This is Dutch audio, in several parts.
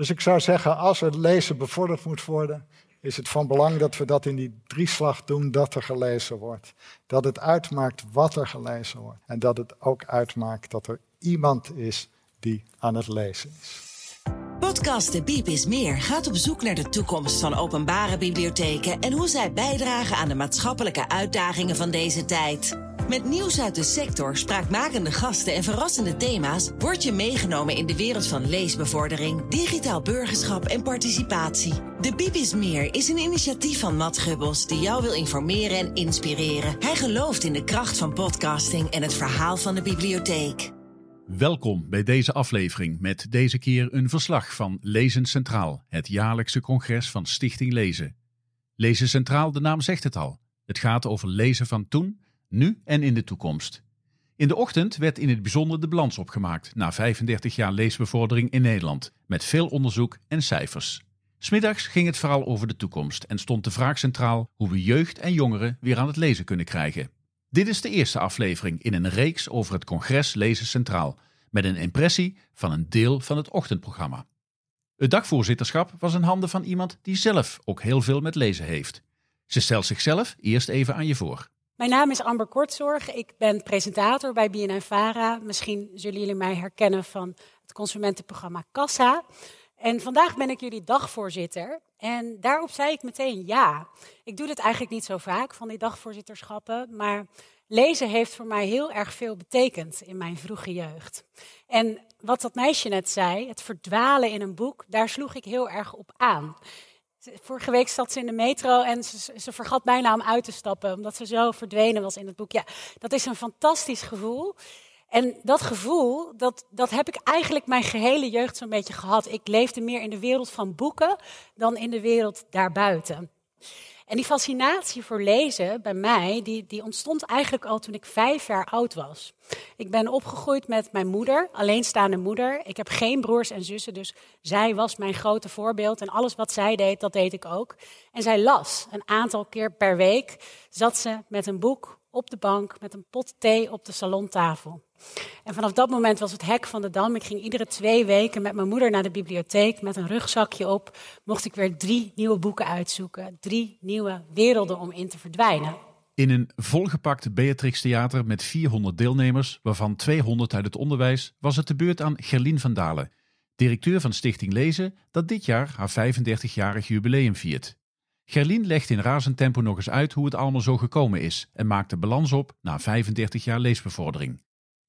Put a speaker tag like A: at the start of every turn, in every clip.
A: Dus ik zou zeggen, als het lezen bevorderd moet worden, is het van belang dat we dat in die drieslag doen dat er gelezen wordt. Dat het uitmaakt wat er gelezen wordt. En dat het ook uitmaakt dat er iemand is die aan het lezen is.
B: Podcast De Biep is Meer gaat op zoek naar de toekomst van openbare bibliotheken en hoe zij bijdragen aan de maatschappelijke uitdagingen van deze tijd. Met nieuws uit de sector, spraakmakende gasten en verrassende thema's word je meegenomen in de wereld van leesbevordering, digitaal burgerschap en participatie. De Biep is Meer is een initiatief van Matt Gubbels die jou wil informeren en inspireren. Hij gelooft in de kracht van podcasting en het verhaal van de bibliotheek.
C: Welkom bij deze aflevering met deze keer een verslag van Lezen Centraal, het jaarlijkse congres van Stichting Lezen. Lezen Centraal, de naam zegt het al. Het gaat over lezen van toen, nu en in de toekomst. In de ochtend werd in het bijzonder de balans opgemaakt na 35 jaar leesbevordering in Nederland, met veel onderzoek en cijfers. Smiddags ging het vooral over de toekomst en stond de vraag centraal hoe we jeugd en jongeren weer aan het lezen kunnen krijgen. Dit is de eerste aflevering in een reeks over het congres Lezen Centraal, met een impressie van een deel van het ochtendprogramma. Het dagvoorzitterschap was in handen van iemand die zelf ook heel veel met lezen heeft. Ze stelt zichzelf eerst even aan je voor.
D: Mijn naam is Amber Kortzorg. Ik ben presentator bij BNN-Vara. Misschien zullen jullie mij herkennen van het consumentenprogramma Kassa. En vandaag ben ik jullie dagvoorzitter. En daarop zei ik meteen ja. Ik doe dit eigenlijk niet zo vaak van die dagvoorzitterschappen. Maar lezen heeft voor mij heel erg veel betekend in mijn vroege jeugd. En wat dat meisje net zei, het verdwalen in een boek, daar sloeg ik heel erg op aan. Vorige week zat ze in de metro en ze, ze, vergat bijna om uit te stappen, omdat ze zo verdwenen was in het boek. Ja, dat is een fantastisch gevoel. En dat gevoel, dat, dat heb ik eigenlijk mijn gehele jeugd zo'n beetje gehad. Ik leefde meer in de wereld van boeken dan in de wereld daarbuiten. En die fascinatie voor lezen bij mij, die, die ontstond eigenlijk al toen ik vijf jaar oud was. Ik ben opgegroeid met mijn moeder, alleenstaande moeder. Ik heb geen broers en zussen, dus zij was mijn grote voorbeeld. En alles wat zij deed, dat deed ik ook. En zij las een aantal keer per week, zat ze met een boek op de bank met een pot thee op de salontafel. En vanaf dat moment was het hek van de dam. Ik ging iedere twee weken met mijn moeder naar de bibliotheek met een rugzakje op. Mocht ik weer drie nieuwe boeken uitzoeken. Drie nieuwe werelden om in te verdwijnen.
C: In een volgepakt Beatrix Theater met 400 deelnemers, waarvan 200 uit het onderwijs, was het de beurt aan Gerlien van Dalen, directeur van Stichting Lezen, dat dit jaar haar 35-jarig jubileum viert. Gerlien legt in razend tempo nog eens uit hoe het allemaal zo gekomen is en maakt de balans op na 35 jaar leesbevordering.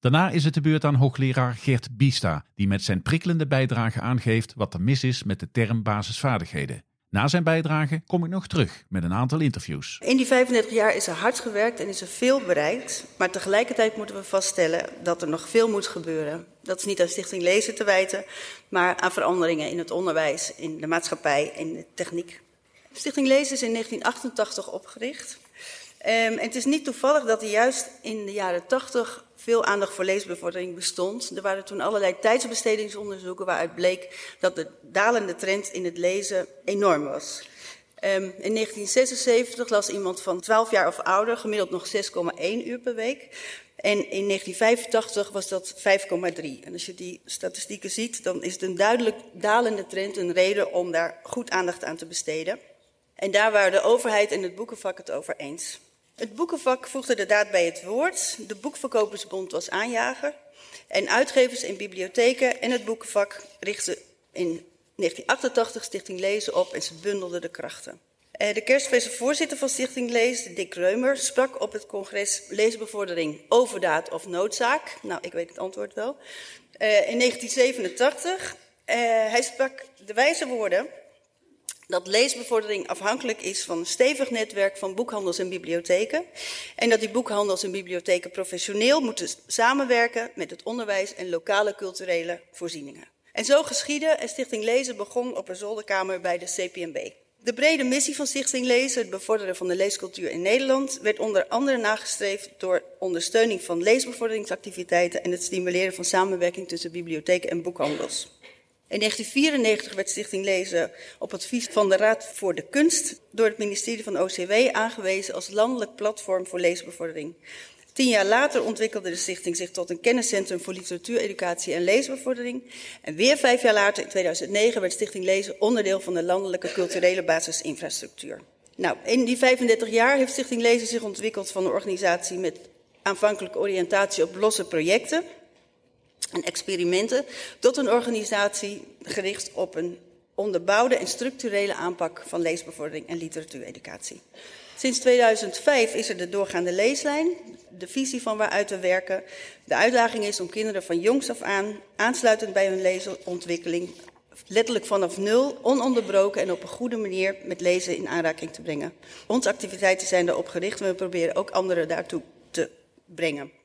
C: Daarna is het de beurt aan hoogleraar Gert Biesta, die met zijn prikkelende bijdrage aangeeft wat er mis is met de term basisvaardigheden. Na zijn bijdrage kom ik nog terug met een aantal interviews.
E: In die 35 jaar is er hard gewerkt en is er veel bereikt. Maar tegelijkertijd moeten we vaststellen dat er nog veel moet gebeuren. Dat is niet aan Stichting Lezen te wijten, maar aan veranderingen in het onderwijs, in de maatschappij en de techniek. Stichting Lezen is in 1988 opgericht. En het is niet toevallig dat er juist in de jaren 80 veel aandacht voor leesbevordering bestond. Er waren toen allerlei tijdsbestedingsonderzoeken waaruit bleek dat de dalende trend in het lezen enorm was. Um, in 1976 las iemand van 12 jaar of ouder gemiddeld nog 6,1 uur per week. En in 1985 was dat 5,3. En als je die statistieken ziet, dan is het een duidelijk dalende trend een reden om daar goed aandacht aan te besteden. En daar waren de overheid en het boekenvak het over eens. Het boekenvak voegde de daad bij het woord. De Boekverkopersbond was aanjager. En uitgevers en bibliotheken en het boekenvak richtten in 1988 Stichting Lezen op en ze bundelden de krachten. Eh, de kerstverse voorzitter van Stichting Lezen, Dick Reumer, sprak op het congres Leesbevordering overdaad of noodzaak. Nou, ik weet het antwoord wel. Uh, in 1987. Uh, hij sprak de wijze woorden dat leesbevordering afhankelijk is van een stevig netwerk van boekhandels en bibliotheken. En dat die boekhandels en bibliotheken professioneel moeten samenwerken met het onderwijs en lokale culturele voorzieningen. En zo geschiedde en Stichting Lezen begon op een zolderkamer bij de CPMB. De brede missie van Stichting Lezen, het bevorderen van de leescultuur in Nederland, werd onder andere nagestreefd door ondersteuning van leesbevorderingsactiviteiten en het stimuleren van samenwerking tussen bibliotheken en boekhandels. In 1994 werd Stichting Lezen op advies van de Raad voor de Kunst door het ministerie van OCW aangewezen als landelijk platform voor leesbevordering. Tien jaar later ontwikkelde de stichting zich tot een kenniscentrum voor literatuureducatie en leesbevordering. En weer vijf jaar later, in 2009, werd Stichting Lezen onderdeel van de landelijke culturele basisinfrastructuur. Nou, in die 35 jaar heeft Stichting Lezen zich ontwikkeld van een organisatie met aanvankelijke oriëntatie op losse projecten en experimenten, tot een organisatie gericht op een onderbouwde en structurele aanpak van leesbevordering en literatuureducatie. Sinds 2005 is er de doorgaande leeslijn, de visie van waaruit we werken. De uitdaging is om kinderen van jongs af aan, aansluitend bij hun leesontwikkeling, letterlijk vanaf nul, ononderbroken en op een goede manier met lezen in aanraking te brengen. Onze activiteiten zijn daarop gericht en we proberen ook anderen daartoe te brengen.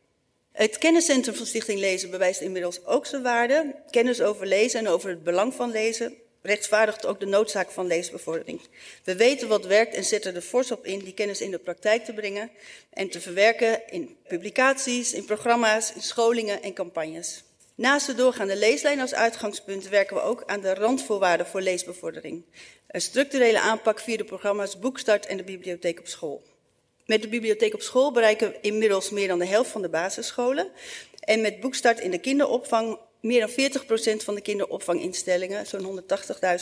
E: Het kenniscentrum van Stichting Lezen bewijst inmiddels ook zijn waarde. Kennis over lezen en over het belang van lezen rechtvaardigt ook de noodzaak van leesbevordering. We weten wat werkt en zetten er fors op in die kennis in de praktijk te brengen en te verwerken in publicaties, in programma's, in scholingen en campagnes. Naast de doorgaande leeslijn als uitgangspunt werken we ook aan de randvoorwaarden voor leesbevordering. Een structurele aanpak via de programma's Boekstart en de bibliotheek op school. Met de bibliotheek op school bereiken we inmiddels meer dan de helft van de basisscholen. En met Boekstart in de kinderopvang meer dan 40% van de kinderopvanginstellingen, zo'n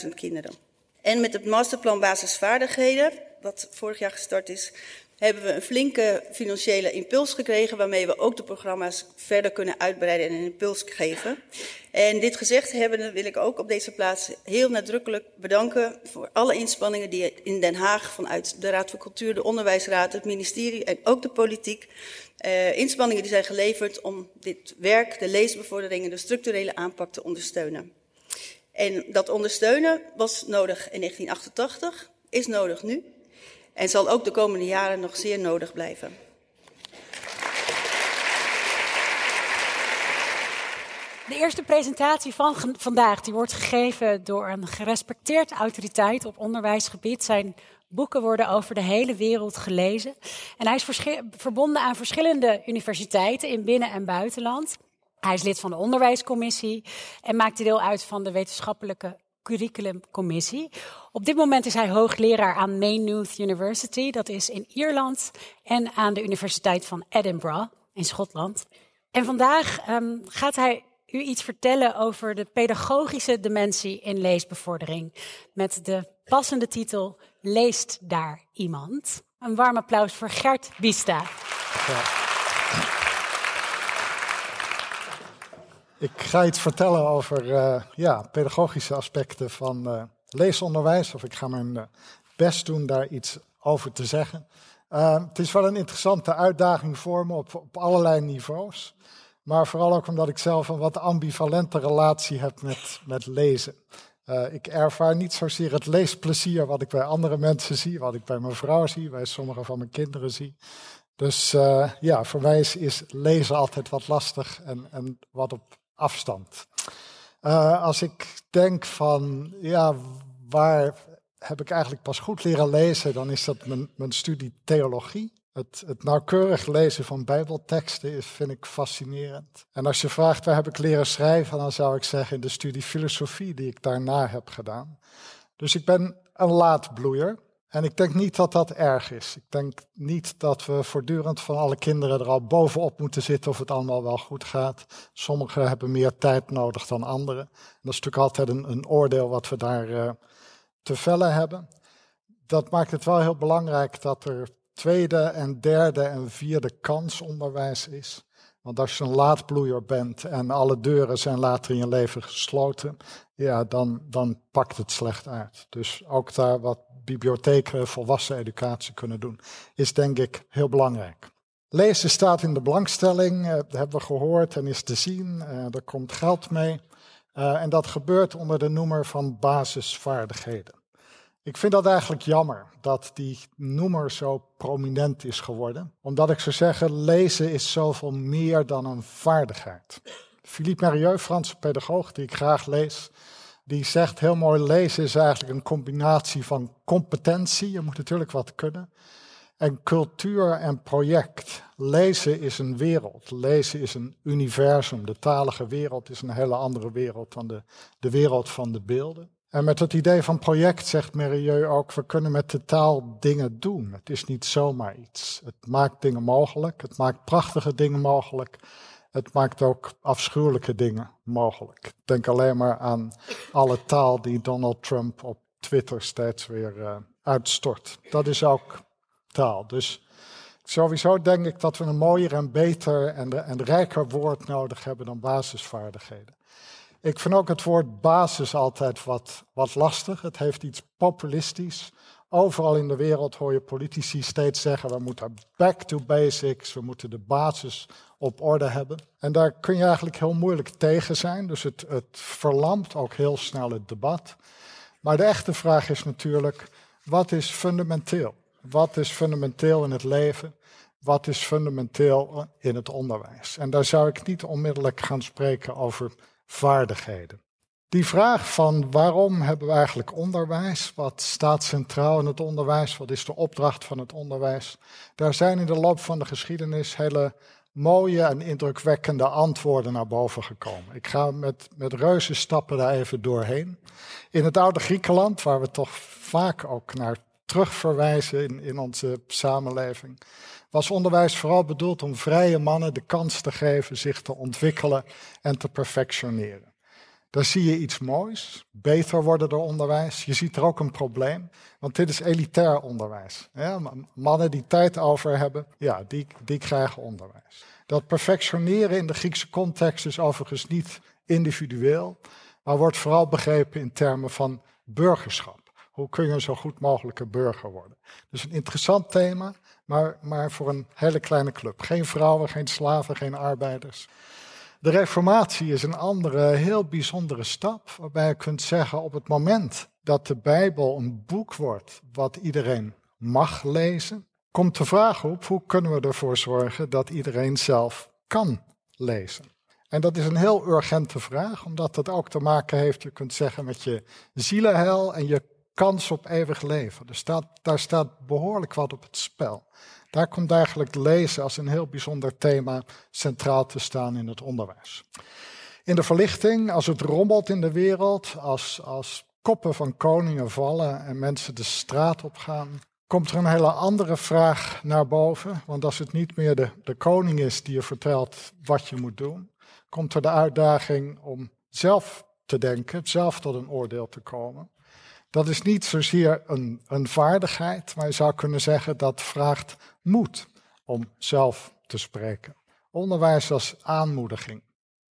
E: 180.000 kinderen. En met het masterplan basisvaardigheden, wat vorig jaar gestart is, hebben we een flinke financiële impuls gekregen, waarmee we ook de programma's verder kunnen uitbreiden en een impuls geven. En dit gezegd hebben, wil ik ook op deze plaats heel nadrukkelijk bedanken voor alle inspanningen die in Den Haag vanuit de Raad voor Cultuur, de Onderwijsraad, het ministerie en ook de politiek, uh, inspanningen die zijn geleverd om dit werk, de leesbevordering en de structurele aanpak te ondersteunen. En dat ondersteunen was nodig in 1988, is nodig nu en zal ook de komende jaren nog zeer nodig blijven.
D: De eerste presentatie van vandaag die wordt gegeven door een gerespecteerd autoriteit op onderwijsgebied. Zijn boeken worden over de hele wereld gelezen. En hij is verbonden aan verschillende universiteiten in binnen- en buitenland. Hij is lid van de onderwijscommissie en maakt deel uit van de wetenschappelijke curriculumcommissie. Op dit moment is hij hoogleraar aan Maynooth University, dat is in Ierland, en aan de Universiteit van Edinburgh in Schotland. En vandaag um, gaat hij u iets vertellen over de pedagogische dimensie in leesbevordering. Met de passende titel Leest daar iemand? Een warm applaus voor Gert Bista.
A: Ik ga iets vertellen over uh, ja, pedagogische aspecten van uh, leesonderwijs. Of ik ga mijn uh, best doen daar iets over te zeggen. het is wel een interessante uitdaging voor me op, op allerlei niveaus. Maar vooral ook omdat ik zelf een wat ambivalente relatie heb met, met lezen. ik ervaar niet zozeer het leesplezier wat ik bij andere mensen zie, wat ik bij mijn vrouw zie, bij sommige van mijn kinderen zie. Dus ja, voor mij is, is, lezen altijd wat lastig en, en wat op afstand. Uh, als ik denk van, ja, waar heb ik eigenlijk pas goed leren lezen, dan is dat mijn, mijn studie theologie. Het, het, nauwkeurig lezen van bijbelteksten is, vind ik fascinerend. En als je vraagt waar heb ik leren schrijven, dan zou ik zeggen in de studie filosofie die ik daarna heb gedaan. Dus ik ben een laatbloeier. En ik denk niet dat dat erg is. Ik denk niet dat we voortdurend van alle kinderen er al bovenop moeten zitten of het allemaal wel goed gaat. Sommigen hebben meer tijd nodig dan anderen. dat is natuurlijk altijd een, een oordeel wat we daar uh, te vellen hebben. Dat maakt het wel heel belangrijk dat er tweede en derde en vierde kansonderwijs is. Want als je een laadbloeier bent en alle deuren zijn later in je leven gesloten, ja, dan, dan pakt het slecht uit. Dus ook daar wat bibliotheken volwassen educatie kunnen doen, is denk ik heel belangrijk. Lezen staat in de belangstelling, uh, dat hebben we gehoord en is te zien. Er komt geld mee. Uh, en dat gebeurt onder de noemer van basisvaardigheden. Ik vind dat eigenlijk jammer dat die noemer zo prominent is geworden. Omdat ik zou zeggen, lezen is zoveel meer dan een vaardigheid. Philippe Merieux, Franse pedagoog die ik graag lees, die zegt heel mooi, lezen is eigenlijk een combinatie van competentie, je moet natuurlijk wat kunnen, en cultuur en project. Lezen is een wereld, lezen is een universum. De talige wereld is een hele andere wereld dan de, de wereld van de beelden. En met het idee van project zegt Merieu ook, we kunnen met de taal dingen doen. Het is niet zomaar iets. Het maakt dingen mogelijk, het maakt prachtige dingen mogelijk. Het maakt ook afschuwelijke dingen mogelijk. Denk alleen maar aan alle taal die Donald Trump op Twitter steeds weer uh, uitstort. Dat is ook taal. Dus sowieso denk ik dat we een mooier en beter en, en rijker woord nodig hebben dan basisvaardigheden. Ik vind ook het woord basis altijd wat, wat lastig. Het heeft iets populistisch. Overal in de wereld hoor je politici steeds zeggen: we moeten back to basics, we moeten de basis op orde hebben. En daar kun je eigenlijk heel moeilijk tegen zijn. Dus het, het verlamt ook heel snel het debat. Maar de echte vraag is natuurlijk: wat is fundamenteel? Wat is fundamenteel in het leven? Wat is fundamenteel in het onderwijs? En daar zou ik niet onmiddellijk gaan spreken over vaardigheden. Die vraag van waarom hebben we eigenlijk onderwijs? Wat staat centraal in het onderwijs? Wat is de opdracht van het onderwijs? Daar zijn in de loop van de geschiedenis hele mooie en indrukwekkende antwoorden naar boven gekomen. Ik ga met, met reuze stappen daar even doorheen. In het oude Griekenland, waar we toch vaak ook naar terugverwijzen in, in onze samenleving, was onderwijs vooral bedoeld om vrije mannen de kans te geven zich te ontwikkelen en te perfectioneren. Daar zie je iets moois, beter worden door onderwijs. Je ziet er ook een probleem, want dit is elitair onderwijs. Ja, mannen die tijd over hebben, ja, die, die krijgen onderwijs. Dat perfectioneren in de Griekse context is overigens niet individueel, maar wordt vooral begrepen in termen van burgerschap. Hoe kun je zo goed mogelijke burger worden? Dus een interessant thema, maar, maar voor een hele kleine club. Geen vrouwen, geen slaven, geen arbeiders. De reformatie is een andere, heel bijzondere stap, waarbij je kunt zeggen op het moment dat de Bijbel een boek wordt wat iedereen mag lezen, komt de vraag op hoe kunnen we ervoor zorgen dat iedereen zelf kan lezen. En dat is een heel urgente vraag, omdat dat ook te maken heeft, je kunt zeggen, met je zielenheil en je kans op eeuwig leven. Er staat, daar staat behoorlijk wat op het spel. Daar komt eigenlijk lezen als een heel bijzonder thema centraal te staan in het onderwijs. In de verlichting, als het rommelt in de wereld, als, als koppen van koningen vallen en mensen de straat op gaan, komt er een hele andere vraag naar boven. Want als het niet meer de, de koning is die je vertelt wat je moet doen, komt er de uitdaging om zelf te denken, zelf tot een oordeel te komen. Dat is niet zozeer een, een vaardigheid, maar je zou kunnen zeggen dat vraagt moed om zelf te spreken. Onderwijs als aanmoediging.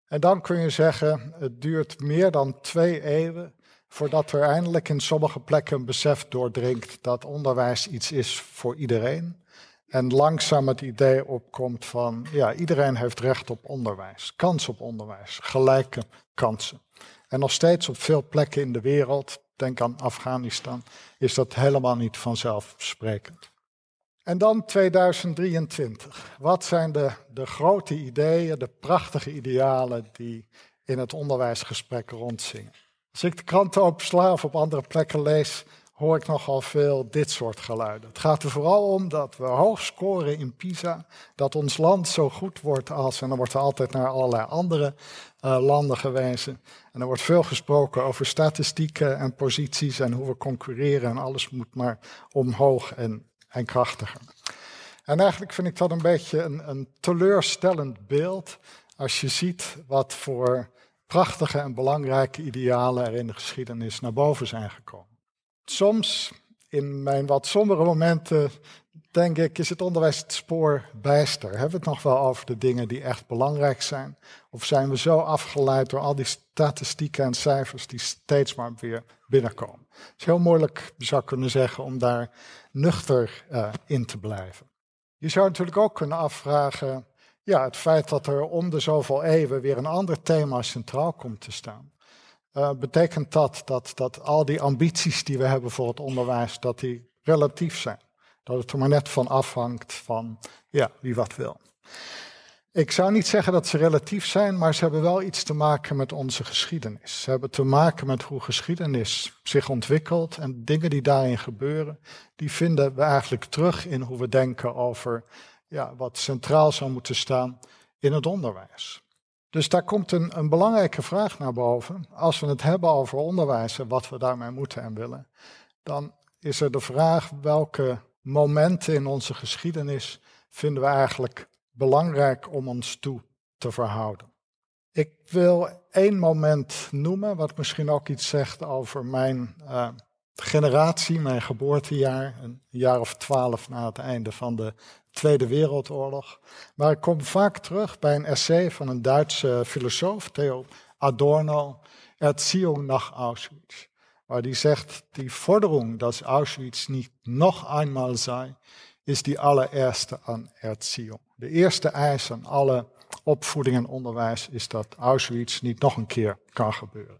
A: En dan kun je zeggen, het duurt meer dan twee eeuwen voordat er eindelijk in sommige plekken een besef doordringt dat onderwijs iets is voor iedereen. En langzaam het idee opkomt van, ja, iedereen heeft recht op onderwijs, kans op onderwijs, gelijke kansen. En nog steeds op veel plekken in de wereld denk aan Afghanistan, is dat helemaal niet vanzelfsprekend. En dan 2023. Wat zijn de, de grote ideeën, de prachtige idealen die in het onderwijsgesprek rondzingen? Als ik de kranten opsla of op andere plekken lees, hoor ik nogal veel dit soort geluiden. Het gaat er vooral om dat we hoog scoren in PISA, dat ons land zo goed wordt als, en dan wordt er altijd naar allerlei andere uh, landen gewezen. En er wordt veel gesproken over statistieken en posities en hoe we concurreren en alles moet maar omhoog en, en krachtiger. En eigenlijk vind ik dat een beetje een, een teleurstellend beeld als je ziet wat voor prachtige en belangrijke idealen er in de geschiedenis naar boven zijn gekomen. Soms, in mijn wat sombere momenten, denk ik, is het onderwijs het spoor bijster. Hebben we het nog wel over de dingen die echt belangrijk zijn? Of zijn we zo afgeleid door al die statistieken en cijfers die steeds maar weer binnenkomen? Het is heel moeilijk, zou kunnen zeggen, om daar nuchter uh, in te blijven. Je zou natuurlijk ook kunnen afvragen, ja, het feit dat er om de zoveel eeuwen weer een ander thema centraal komt te staan. Uh, betekent dat, dat dat al die ambities die we hebben voor het onderwijs, dat die relatief zijn? Dat het er maar net van afhangt van ja, wie wat wil. Ik zou niet zeggen dat ze relatief zijn, maar ze hebben wel iets te maken met onze geschiedenis. Ze hebben te maken met hoe geschiedenis zich ontwikkelt en dingen die daarin gebeuren, die vinden we eigenlijk terug in hoe we denken over ja, wat centraal zou moeten staan in het onderwijs. Dus daar komt een, een belangrijke vraag naar boven. Als we het hebben over onderwijs en wat we daarmee moeten en willen, dan is er de vraag welke momenten in onze geschiedenis vinden we eigenlijk belangrijk om ons toe te verhouden. Ik wil één moment noemen, wat misschien ook iets zegt over mijn uh, generatie, mijn geboortejaar, een jaar of twaalf na het einde van de Tweede Wereldoorlog. Maar ik kom vaak terug bij een essay van een Duitse filosoof, Theo Adorno, Erziehung nach Auschwitz. Waar die zegt, die Forderung, dat Auschwitz niet nog eenmaal sei, is die allereerste aan Erziehung. De eerste eis aan alle opvoeding en onderwijs is dat Auschwitz niet nog een keer kan gebeuren.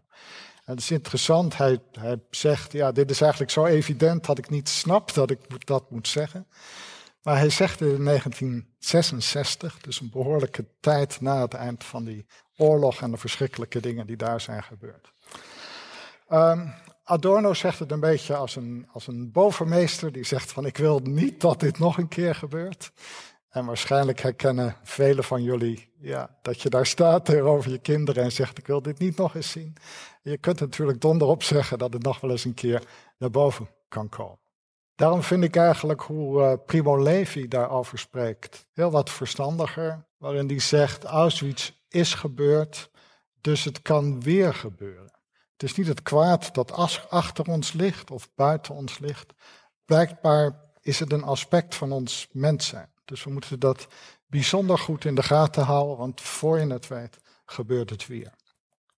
A: En het is interessant, hij, hij zegt, ja, dit is eigenlijk zo evident dat ik niet snap dat ik dat moet zeggen. Maar hij zegt in 1966, dus een behoorlijke tijd na het eind van die oorlog en de verschrikkelijke dingen die daar zijn gebeurd. Um, Adorno zegt het een beetje als een, als een bovenmeester die zegt van ik wil niet dat dit nog een keer gebeurt. En waarschijnlijk herkennen velen van jullie ja, dat je daar staat tegenover je kinderen en zegt ik wil dit niet nog eens zien. Je kunt natuurlijk donderop zeggen dat het nog wel eens een keer naar boven kan komen. Daarom vind ik eigenlijk hoe uh, Primo Levi daarover spreekt heel wat verstandiger, waarin hij zegt Auschwitz is gebeurd, dus het kan weer gebeuren. Is niet het kwaad dat achter ons ligt of buiten ons ligt. Blijkbaar is het een aspect van ons mens zijn. Dus we moeten dat bijzonder goed in de gaten houden, want voor je het weet gebeurt het weer.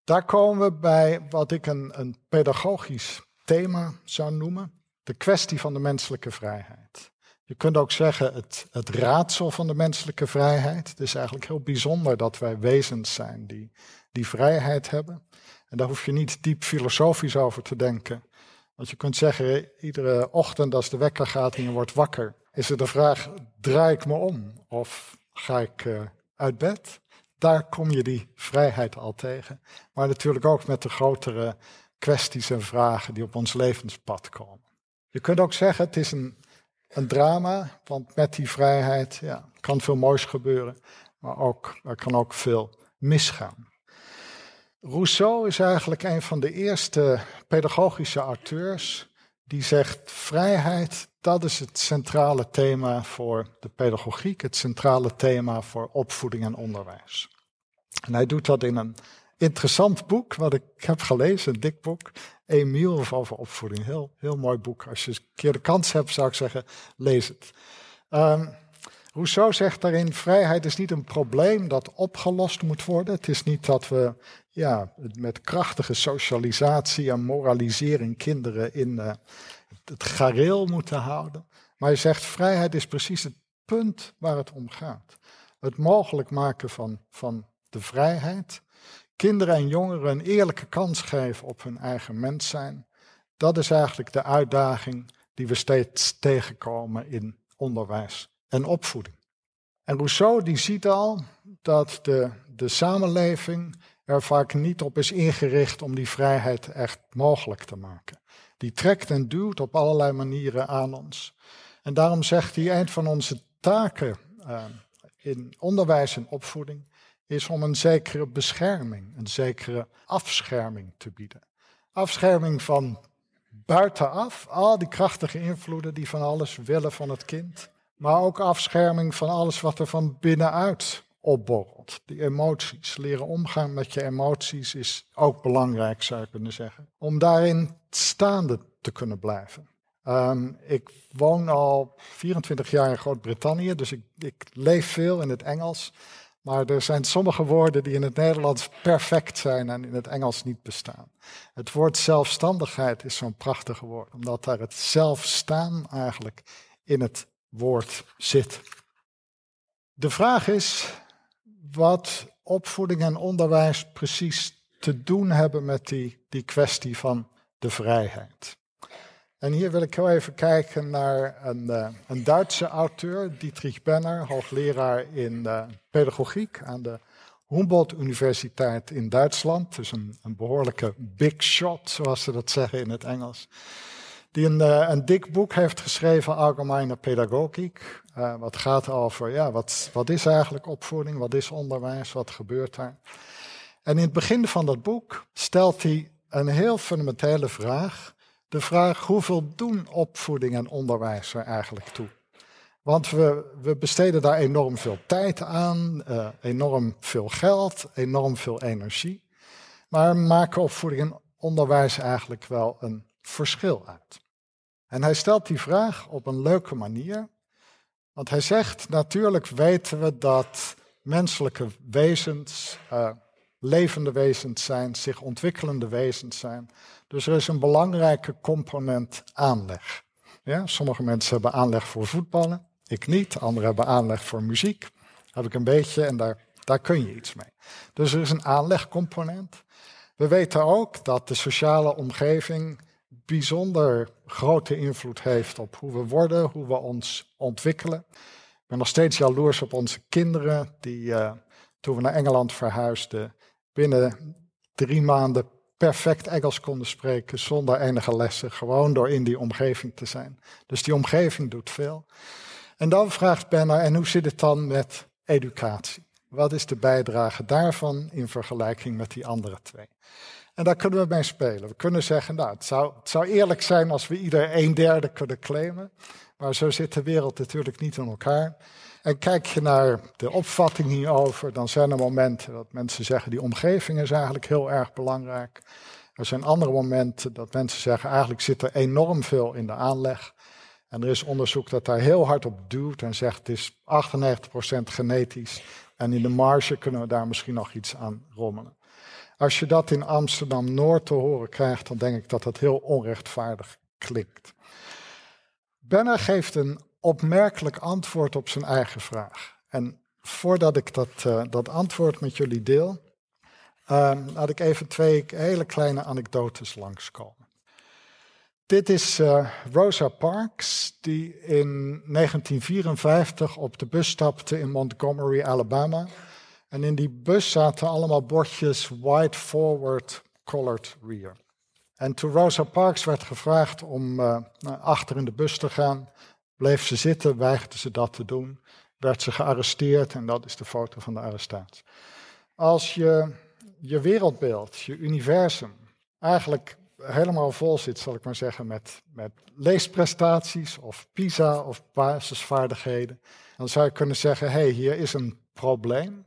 A: Daar komen we bij wat ik een, een pedagogisch thema zou noemen. De kwestie van de menselijke vrijheid. Je kunt ook zeggen het, het raadsel van de menselijke vrijheid. Het is eigenlijk heel bijzonder dat wij wezens zijn die die vrijheid hebben. En daar hoef je niet diep filosofisch over te denken. Want je kunt zeggen, iedere ochtend als de wekker gaat en je wordt wakker, is er de vraag, draai ik me om of ga ik uh, uit bed? Daar kom je die vrijheid al tegen. Maar natuurlijk ook met de grotere kwesties en vragen die op ons levenspad komen. Je kunt ook zeggen, het is een, een drama, want met die vrijheid ja, kan veel moois gebeuren, maar ook, er kan ook veel misgaan. Rousseau is eigenlijk een van de eerste pedagogische auteurs die zegt vrijheid, dat is het centrale thema voor de pedagogiek, het centrale thema voor opvoeding en onderwijs. En hij doet dat in een interessant boek, wat ik heb gelezen, een dik boek, Emiel over opvoeding. Heel, heel mooi boek. Als je een keer de kans hebt, zou ik zeggen, lees het. Um, Rousseau zegt daarin, vrijheid is niet een probleem dat opgelost moet worden. Het is niet dat we ja, met krachtige socialisatie en moralisering kinderen in uh, het gareel moeten houden. Maar hij zegt, vrijheid is precies het punt waar het om gaat. Het mogelijk maken van, van de vrijheid. Kinderen en jongeren een eerlijke kans geven op hun eigen mens zijn. Dat is eigenlijk de uitdaging die we steeds tegenkomen in onderwijs en opvoeding. En Rousseau die ziet al dat de, de samenleving er vaak niet op is ingericht om die vrijheid echt mogelijk te maken. Die trekt en duwt op allerlei manieren aan ons. En daarom zegt hij, een van onze taken uh, in onderwijs en opvoeding is om een zekere bescherming, een zekere afscherming te bieden. Afscherming van buitenaf, al die krachtige invloeden die van alles willen van het kind. Maar ook afscherming van alles wat er van binnenuit opborrelt. Die emoties. Leren omgaan met je emoties is ook belangrijk, zou je kunnen zeggen. Om daarin staande te kunnen blijven. Um, ik woon al 24 jaar in Groot-Brittannië, dus ik, ik leef veel in het Engels. Maar er zijn sommige woorden die in het Nederlands perfect zijn en in het Engels niet bestaan. Het woord zelfstandigheid is zo'n prachtig woord, omdat daar het zelfstaan eigenlijk in het woord zit. De vraag is wat opvoeding en onderwijs precies te doen hebben met die, die kwestie van de vrijheid. En hier wil ik heel even kijken naar een, uh, een Duitse auteur, Dietrich Benner, hoogleraar in uh, pedagogiek aan de Humboldt Universiteit in Duitsland. Dus een, een behoorlijke big shot, zoals ze dat zeggen in het Engels. Die een, uh, een dik boek heeft geschreven, Allgemeine Pedagogiek. Uh, wat gaat over, ja, wat, wat is eigenlijk opvoeding, wat is onderwijs, wat gebeurt daar? En in het begin van dat boek stelt hij een heel fundamentele vraag. De vraag, hoeveel doen opvoeding en onderwijs er eigenlijk toe? Want we, we besteden daar enorm veel tijd aan, uh, enorm veel geld, enorm veel energie. Maar maken opvoeding en onderwijs eigenlijk wel een verschil uit? En hij stelt die vraag op een leuke manier. Want hij zegt, natuurlijk weten we dat menselijke wezens uh, levende wezens zijn, zich ontwikkelende wezens zijn. Dus er is een belangrijke component aanleg. Ja, sommige mensen hebben aanleg voor voetballen, ik niet. Anderen hebben aanleg voor muziek. Heb ik een beetje en daar, daar kun je iets mee. Dus er is een aanlegcomponent. We weten ook dat de sociale omgeving bijzonder grote invloed heeft op hoe we worden, hoe we ons ontwikkelen. Ik ben nog steeds jaloers op onze kinderen, die uh, toen we naar Engeland verhuisden, binnen drie maanden perfect Engels konden spreken zonder enige lessen, gewoon door in die omgeving te zijn. Dus die omgeving doet veel. En dan vraagt Benner, en hoe zit het dan met educatie? Wat is de bijdrage daarvan in vergelijking met die andere twee? En daar kunnen we mee spelen. We kunnen zeggen, nou, het zou, het zou eerlijk zijn als we ieder een derde kunnen claimen. Maar zo zit de wereld natuurlijk niet in elkaar. En kijk je naar de opvatting hierover, dan zijn er momenten dat mensen zeggen, die omgeving is eigenlijk heel erg belangrijk. Er zijn andere momenten dat mensen zeggen, eigenlijk zit er enorm veel in de aanleg. En er is onderzoek dat daar heel hard op duwt en zegt het is 98% genetisch. En in de marge kunnen we daar misschien nog iets aan rommelen. Als je dat in Amsterdam Noord te horen krijgt, dan denk ik dat dat heel onrechtvaardig klinkt. Benner geeft een opmerkelijk antwoord op zijn eigen vraag. En voordat ik dat, uh, dat antwoord met jullie deel, uh, laat ik even twee hele kleine anekdotes langskomen. Dit is uh, Rosa Parks, die in 1954 op de bus stapte in Montgomery, Alabama. En in die bus zaten allemaal bordjes White Forward, Colored Rear. En toen Rosa Parks werd gevraagd om uh, achter in de bus te gaan, bleef ze zitten, weigerde ze dat te doen, werd ze gearresteerd en dat is de foto van de arrestatie. Als je je wereldbeeld, je universum, eigenlijk helemaal vol zit, zal ik maar zeggen, met, met leesprestaties of PISA of basisvaardigheden, dan zou je kunnen zeggen, hé, hey, hier is een probleem,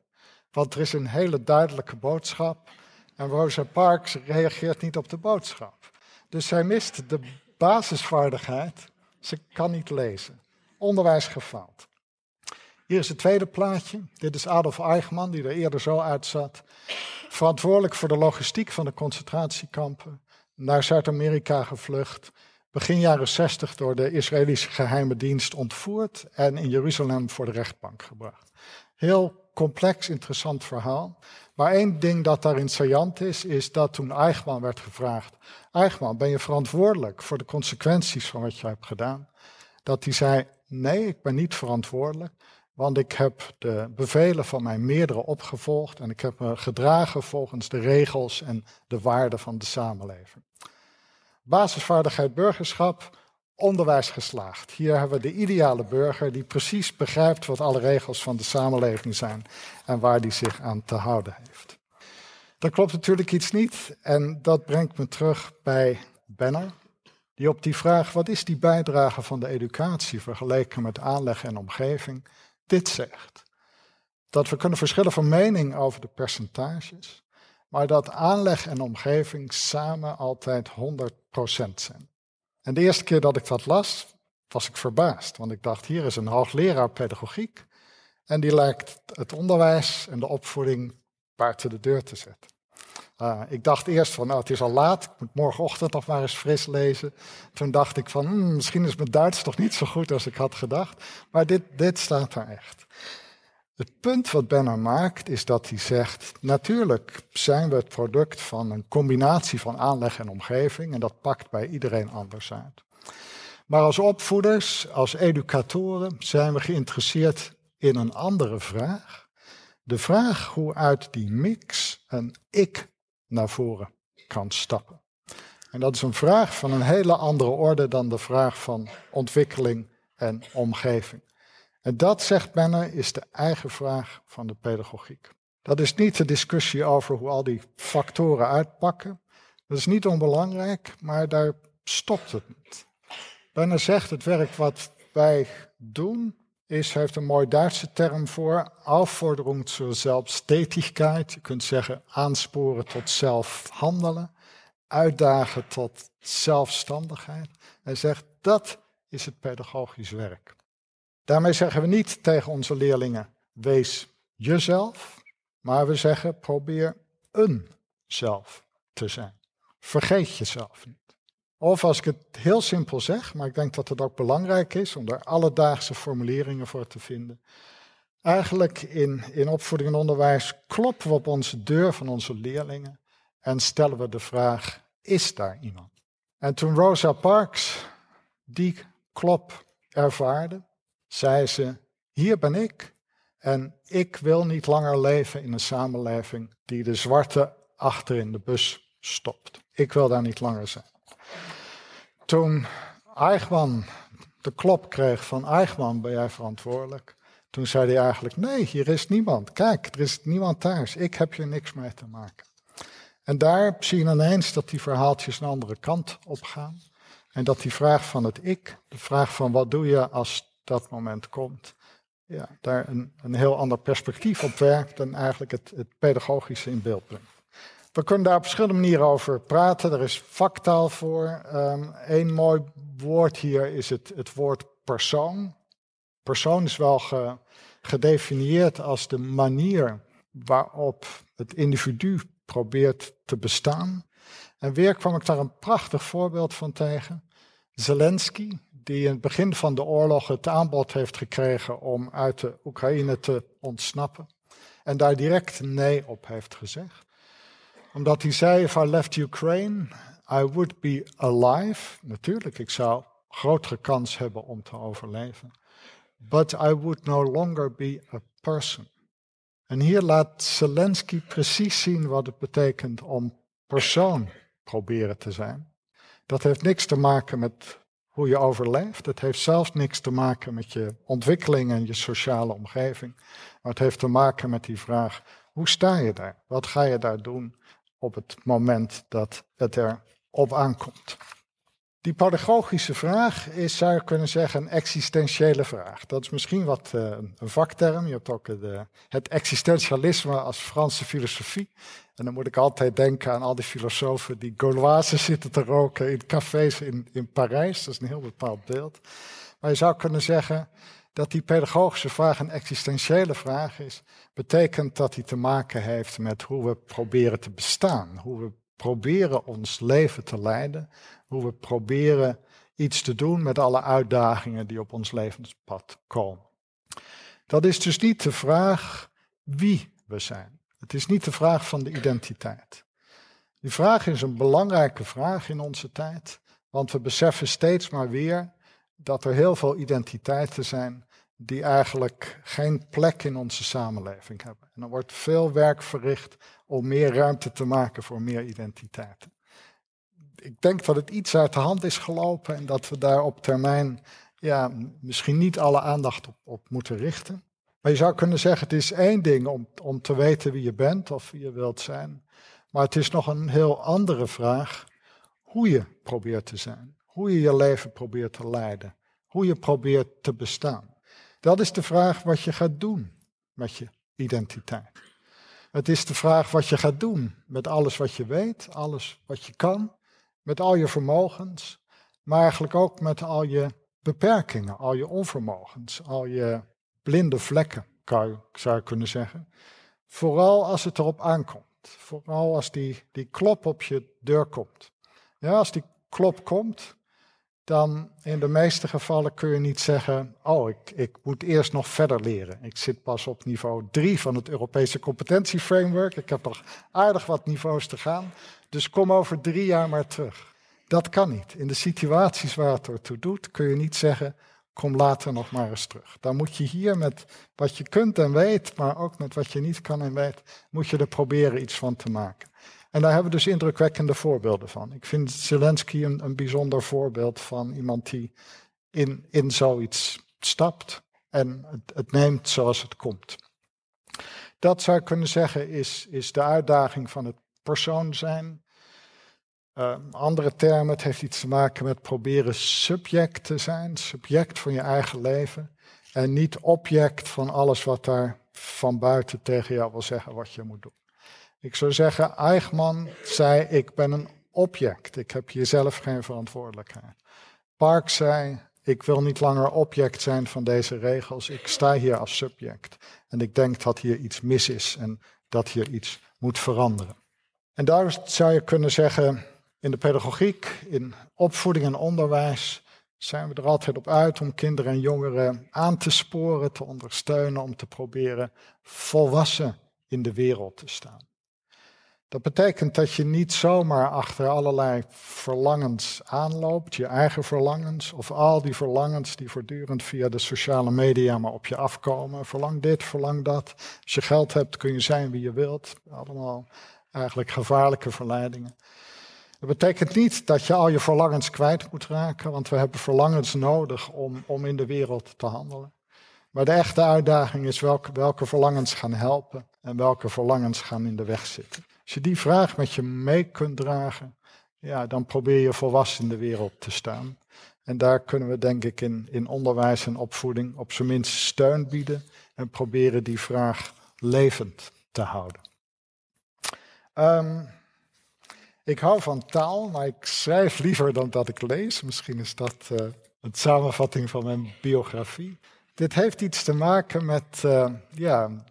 A: want er is een hele duidelijke boodschap en Rosa Parks reageert niet op de boodschap. Dus zij mist de basisvaardigheid, ze kan niet lezen. Onderwijs gefaald. Hier is het tweede plaatje. Dit is Adolf Eichmann, die er eerder zo uitzat. Verantwoordelijk voor de logistiek van de concentratiekampen naar Zuid-Amerika gevlucht. Begin jaren 60 door de Israëlische geheime dienst ontvoerd en in Jeruzalem voor de rechtbank gebracht. Heel complex, interessant verhaal. Maar één ding dat daarin saillant is, is dat toen Eichmann werd gevraagd: Eichmann, ben je verantwoordelijk voor de consequenties van wat je hebt gedaan? Dat hij zei: Nee, ik ben niet verantwoordelijk. Want ik heb de bevelen van mijn meerdere opgevolgd en ik heb me gedragen volgens de regels en de waarden van de samenleving. Basisvaardigheid burgerschap, onderwijs geslaagd. Hier hebben we de ideale burger die precies begrijpt wat alle regels van de samenleving zijn en waar die zich aan te houden heeft. Dan klopt natuurlijk iets niet en dat brengt me terug bij Benner, die op die vraag wat is die bijdrage van de educatie vergeleken met aanleg en omgeving dit zegt. Dat we kunnen verschillen van mening over de percentages, maar dat aanleg en omgeving samen altijd 100% zijn. En de eerste keer dat ik dat las, was ik verbaasd, want ik dacht, hier is een hoogleraar pedagogiek en die lijkt het onderwijs en de opvoeding buiten de deur te zetten. Uh, ik dacht eerst van, nou, het is al laat, ik moet morgenochtend nog maar eens fris lezen. Toen dacht ik van, hmm, misschien is mijn Duits toch niet zo goed als ik had gedacht. Maar dit, dit staat er echt. Het punt wat Benner maakt is dat hij zegt, natuurlijk zijn we het product van een combinatie van aanleg en omgeving en dat pakt bij iedereen anders uit. Maar als opvoeders, als educatoren zijn we geïnteresseerd in een andere vraag. De vraag hoe uit die mix een ik naar voren kan stappen. En dat is een vraag van een hele andere orde dan de vraag van ontwikkeling en omgeving. En dat, zegt Benner, is de eigen vraag van de pedagogiek. Dat is niet de discussie over hoe al die factoren uitpakken. Dat is niet onbelangrijk, maar daar stopt het niet. Zegt het werk wat wij doen, is, heeft een mooi Duitse term voor, Aufforderung zur Selbsttätigkeit. Je kunt zeggen aansporen tot zelfhandelen, uitdagen tot zelfstandigheid. Hij zegt, dat is het pedagogisch werk. Daarmee zeggen we niet tegen onze leerlingen, wees jezelf, maar we zeggen, probeer een zelf te zijn. Vergeet jezelf niet. Of als ik het heel simpel zeg, maar ik denk dat het ook belangrijk is om daar alledaagse formuleringen voor te vinden. Eigenlijk in, in opvoeding en onderwijs kloppen we op onze deur van onze leerlingen en stellen we de vraag, is daar iemand? En toen Rosa Parks die klop ervaarde, zei ze, hier ben ik en ik wil niet langer leven in een samenleving die de zwarte achter in de bus stopt. Ik wil daar niet langer zijn. Toen Eichmann de klop kreeg van Eichmann, ben jij verantwoordelijk? Toen zei hij eigenlijk, nee, hier is niemand. Kijk, er is niemand thuis. Ik heb hier niks mee te maken. En daar zie je ineens dat die verhaaltjes een andere kant op gaan. En dat die vraag van het ik, de vraag van wat doe je als dat moment komt, ja, daar een, een heel ander perspectief op werkt en eigenlijk het, het pedagogische in beeld brengt. We kunnen daar op verschillende manieren over praten. Er is vaktaal voor. Um, Eén mooi woord hier is het, het woord persoon. Persoon is wel gedefinieerd als de manier waarop het individu probeert te bestaan. En weer kwam ik daar een prachtig voorbeeld van tegen. Zelensky, die in het begin van de oorlog het aanbod heeft gekregen om uit de Oekraïne te ontsnappen. En daar direct nee op heeft gezegd omdat hij zei, if I left Ukraine, I would be alive. Natuurlijk, ik zou grotere kans hebben om te overleven. But I would no longer be a person. En hier laat Zelensky precies zien wat het betekent om persoon proberen te zijn. Dat heeft niks te maken met hoe je overleeft. Het heeft zelfs niks te maken met je ontwikkeling en je sociale omgeving. Maar het heeft te maken met die vraag: hoe sta je daar? Wat ga je daar doen? op het moment dat het er op aankomt. Die pedagogische vraag is, zou je kunnen zeggen, een existentiële vraag. Dat is misschien wat uh, een vakterm. Je hebt ook de, het existentialisme als Franse filosofie. En dan moet ik altijd denken aan al die filosofen die Gauloise zitten te roken in cafés in, in Parijs. Dat is een heel bepaald beeld. Maar je zou kunnen zeggen, dat die pedagogische vraag een existentiële vraag is, betekent dat die te maken heeft met hoe we proberen te bestaan, hoe we proberen ons leven te leiden, hoe we proberen iets te doen met alle uitdagingen die op ons levenspad komen. Dat is dus niet de vraag wie we zijn. Het is niet de vraag van de identiteit. Die vraag is een belangrijke vraag in onze tijd, want we beseffen steeds maar weer dat er heel veel identiteiten zijn die eigenlijk geen plek in onze samenleving hebben. En er wordt veel werk verricht om meer ruimte te maken voor meer identiteiten. Ik denk dat het iets uit de hand is gelopen en dat we daar op termijn ja, misschien niet alle aandacht op, op moeten richten. Maar je zou kunnen zeggen, het is één ding om, om te weten wie je bent of wie je wilt zijn. Maar het is nog een heel andere vraag hoe je probeert te zijn. Hoe je je leven probeert te leiden. Hoe je probeert te bestaan. Dat is de vraag wat je gaat doen met je identiteit. Het is de vraag wat je gaat doen met alles wat je weet, alles wat je kan, met al je vermogens, maar eigenlijk ook met al je beperkingen, al je onvermogens, al je blinde vlekken, zou je kunnen zeggen. Vooral als het erop aankomt. Vooral als die, die klop op je deur komt. Ja, als die klop komt, dan in de meeste gevallen kun je niet zeggen, oh, ik, ik moet eerst nog verder leren. Ik zit pas op niveau 3 van het Europese competentieframework. Ik heb nog aardig wat niveaus te gaan. Dus kom over drie jaar maar terug. Dat kan niet. In de situaties waar het ertoe doet, kun je niet zeggen, kom later nog maar eens terug. Dan moet je hier met wat je kunt en weet, maar ook met wat je niet kan en weet, moet je er proberen iets van te maken. En daar hebben we dus indrukwekkende voorbeelden van. Ik vind Zelensky een, een bijzonder voorbeeld van iemand die in, in zoiets stapt en het, het neemt zoals het komt. Dat zou ik kunnen zeggen is, is de uitdaging van het persoon zijn. Uh, andere termen, het heeft iets te maken met proberen subject te zijn, subject van je eigen leven. En niet object van alles wat daar van buiten tegen jou wil zeggen wat je moet doen. Ik zou zeggen, Eichmann zei, ik ben een object, ik heb hier zelf geen verantwoordelijkheid. Park zei, ik wil niet langer object zijn van deze regels, ik sta hier als subject. En ik denk dat hier iets mis is en dat hier iets moet veranderen. En daar zou je kunnen zeggen, in de pedagogiek, in opvoeding en onderwijs, zijn we er altijd op uit om kinderen en jongeren aan te sporen, te ondersteunen, om te proberen volwassen in de wereld te staan. Dat betekent dat je niet zomaar achter allerlei verlangens aanloopt, je eigen verlangens, of al die verlangens die voortdurend via de sociale media maar op je afkomen. Verlang dit, verlang dat. Als je geld hebt kun je zijn wie je wilt. Allemaal eigenlijk gevaarlijke verleidingen. Dat betekent niet dat je al je verlangens kwijt moet raken, want we hebben verlangens nodig om, om in de wereld te handelen. Maar de echte uitdaging is welke, welke verlangens gaan helpen en welke verlangens gaan in de weg zitten. Als je die vraag met je mee kunt dragen, ja, dan probeer je volwassen in de wereld te staan. En daar kunnen we denk ik in, in onderwijs en opvoeding op zijn minst steun bieden en proberen die vraag levend te houden. Um, ik hou van taal, maar ik schrijf liever dan dat ik lees. Misschien is dat uh, een samenvatting van mijn biografie. Dit heeft iets te maken met uh, ja,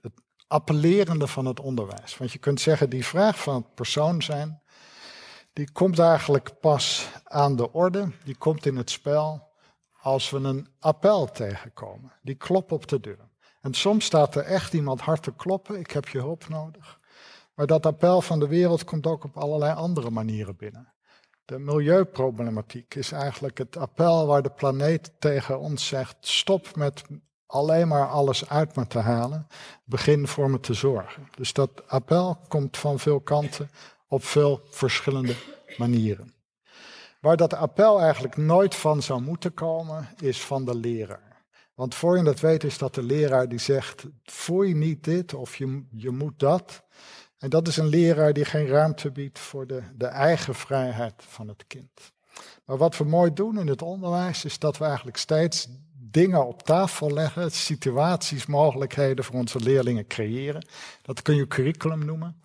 A: het appellerende van het onderwijs. Want je kunt zeggen, die vraag van het persoon zijn, die komt eigenlijk pas aan de orde, die komt in het spel als we een appel tegenkomen. Die klop op de deur. En soms staat er echt iemand hard te kloppen, ik heb je hulp nodig. Maar dat appel van de wereld komt ook op allerlei andere manieren binnen. De milieuproblematiek is eigenlijk het appel waar de planeet tegen ons zegt: stop met alleen maar alles uit me te halen, begin voor me te zorgen. Dus dat appel komt van veel kanten op veel verschillende manieren. Waar dat appel eigenlijk nooit van zou moeten komen, is van de leraar. Want voor je dat weet is dat de leraar die zegt, voel je niet dit of je, je moet dat. En dat is een leraar die geen ruimte biedt voor de, de eigen vrijheid van het kind. Maar wat we mooi doen in het onderwijs is dat we eigenlijk steeds dingen op tafel leggen, situaties, mogelijkheden voor onze leerlingen creëren. Dat kun je curriculum noemen.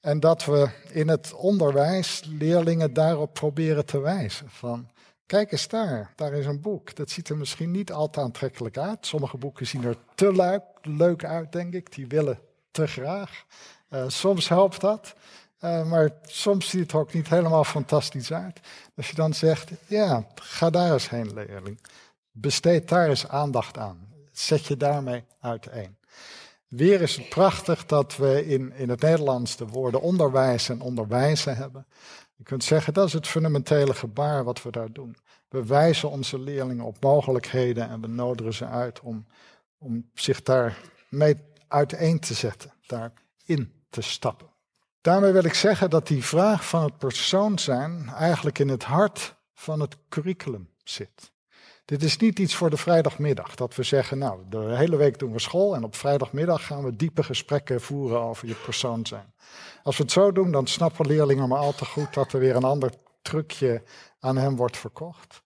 A: En dat we in het onderwijs leerlingen daarop proberen te wijzen. Van, kijk eens daar, daar is een boek. Dat ziet er misschien niet al te aantrekkelijk uit. Sommige boeken zien er te leuk, leuk uit, denk ik. Die willen te graag. Uh, soms helpt dat, uh, maar soms ziet het ook niet helemaal fantastisch uit. Als je dan zegt, ja, ga daar eens heen, leerling. Besteed daar eens aandacht aan. Zet je daarmee uiteen. Weer is het prachtig dat we in, in het Nederlands de woorden onderwijs en onderwijzen hebben. Je kunt zeggen, dat is het fundamentele gebaar wat we daar doen. We wijzen onze leerlingen op mogelijkheden en we nodigen ze uit om, om zich daar mee uiteen te zetten, daarin te stappen. Daarmee wil ik zeggen dat die vraag van het persoon zijn eigenlijk in het hart van het curriculum zit. Dit is niet iets voor de vrijdagmiddag, dat we zeggen, nou, de hele week doen we school en op vrijdagmiddag gaan we diepe gesprekken voeren over je persoon zijn. Als we het zo doen, dan snappen leerlingen maar al te goed dat er weer een ander trucje aan hem wordt verkocht.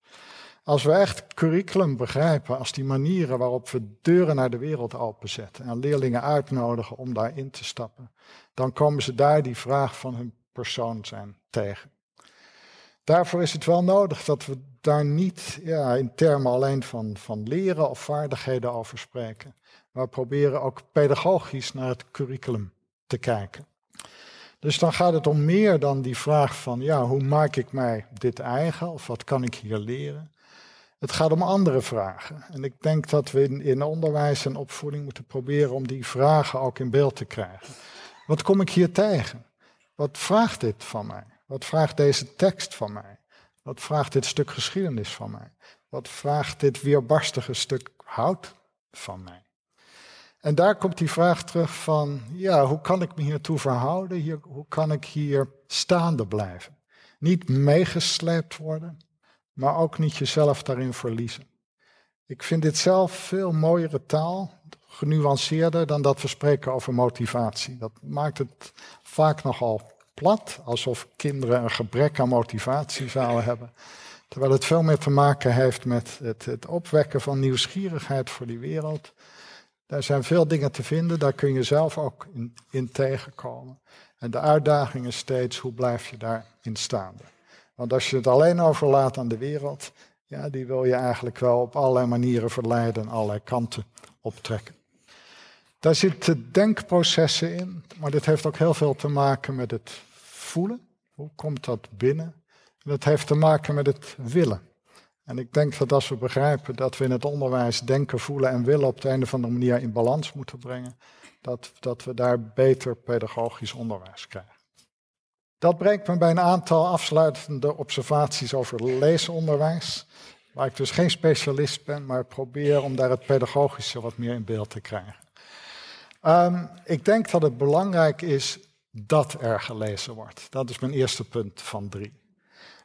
A: Als we echt curriculum begrijpen als die manieren waarop we deuren naar de wereld openzetten en leerlingen uitnodigen om daarin te stappen, dan komen ze daar die vraag van hun persoon zijn tegen. Daarvoor is het wel nodig dat we daar niet ja, in termen alleen van, van leren of vaardigheden over spreken, maar proberen ook pedagogisch naar het curriculum te kijken. Dus dan gaat het om meer dan die vraag van, ja, hoe maak ik mij dit eigen of wat kan ik hier leren? Het gaat om andere vragen. En ik denk dat we in, onderwijs en opvoeding moeten proberen om die vragen ook in beeld te krijgen. Wat kom ik hier tegen? Wat vraagt dit van mij? Wat vraagt deze tekst van mij? Wat vraagt dit stuk geschiedenis van mij? Wat vraagt dit weerbarstige stuk hout van mij? En daar komt die vraag terug van, ja, hoe kan ik me hiertoe verhouden? Hier, hoe kan ik hier staande blijven? Niet meegesleept worden, maar ook niet jezelf daarin verliezen. Ik vind dit zelf veel mooiere taal, genuanceerder dan dat we spreken over motivatie. Dat maakt het vaak nogal plat, alsof kinderen een gebrek aan motivatie zouden hebben. Terwijl het veel meer te maken heeft met het, het opwekken van nieuwsgierigheid voor die wereld. Daar zijn veel dingen te vinden, daar kun je zelf ook in, in tegenkomen. En de uitdaging is steeds, hoe blijf je daarin staande? Want als je het alleen overlaat aan de wereld, ja, die wil je eigenlijk wel op allerlei manieren verleiden en allerlei kanten optrekken. Daar zitten denkprocessen in, maar dit heeft ook heel veel te maken met het voelen. Hoe komt dat binnen? Dat heeft te maken met het willen. En ik denk dat als we begrijpen dat we in het onderwijs denken, voelen en willen op de een of andere manier in balans moeten brengen, dat, dat we daar beter pedagogisch onderwijs krijgen. Dat brengt me bij een aantal afsluitende observaties over leesonderwijs, waar ik dus geen specialist ben, maar probeer om daar het pedagogische wat meer in beeld te krijgen. Um, ik denk dat het belangrijk is dat er gelezen wordt. Dat is mijn eerste punt van drie.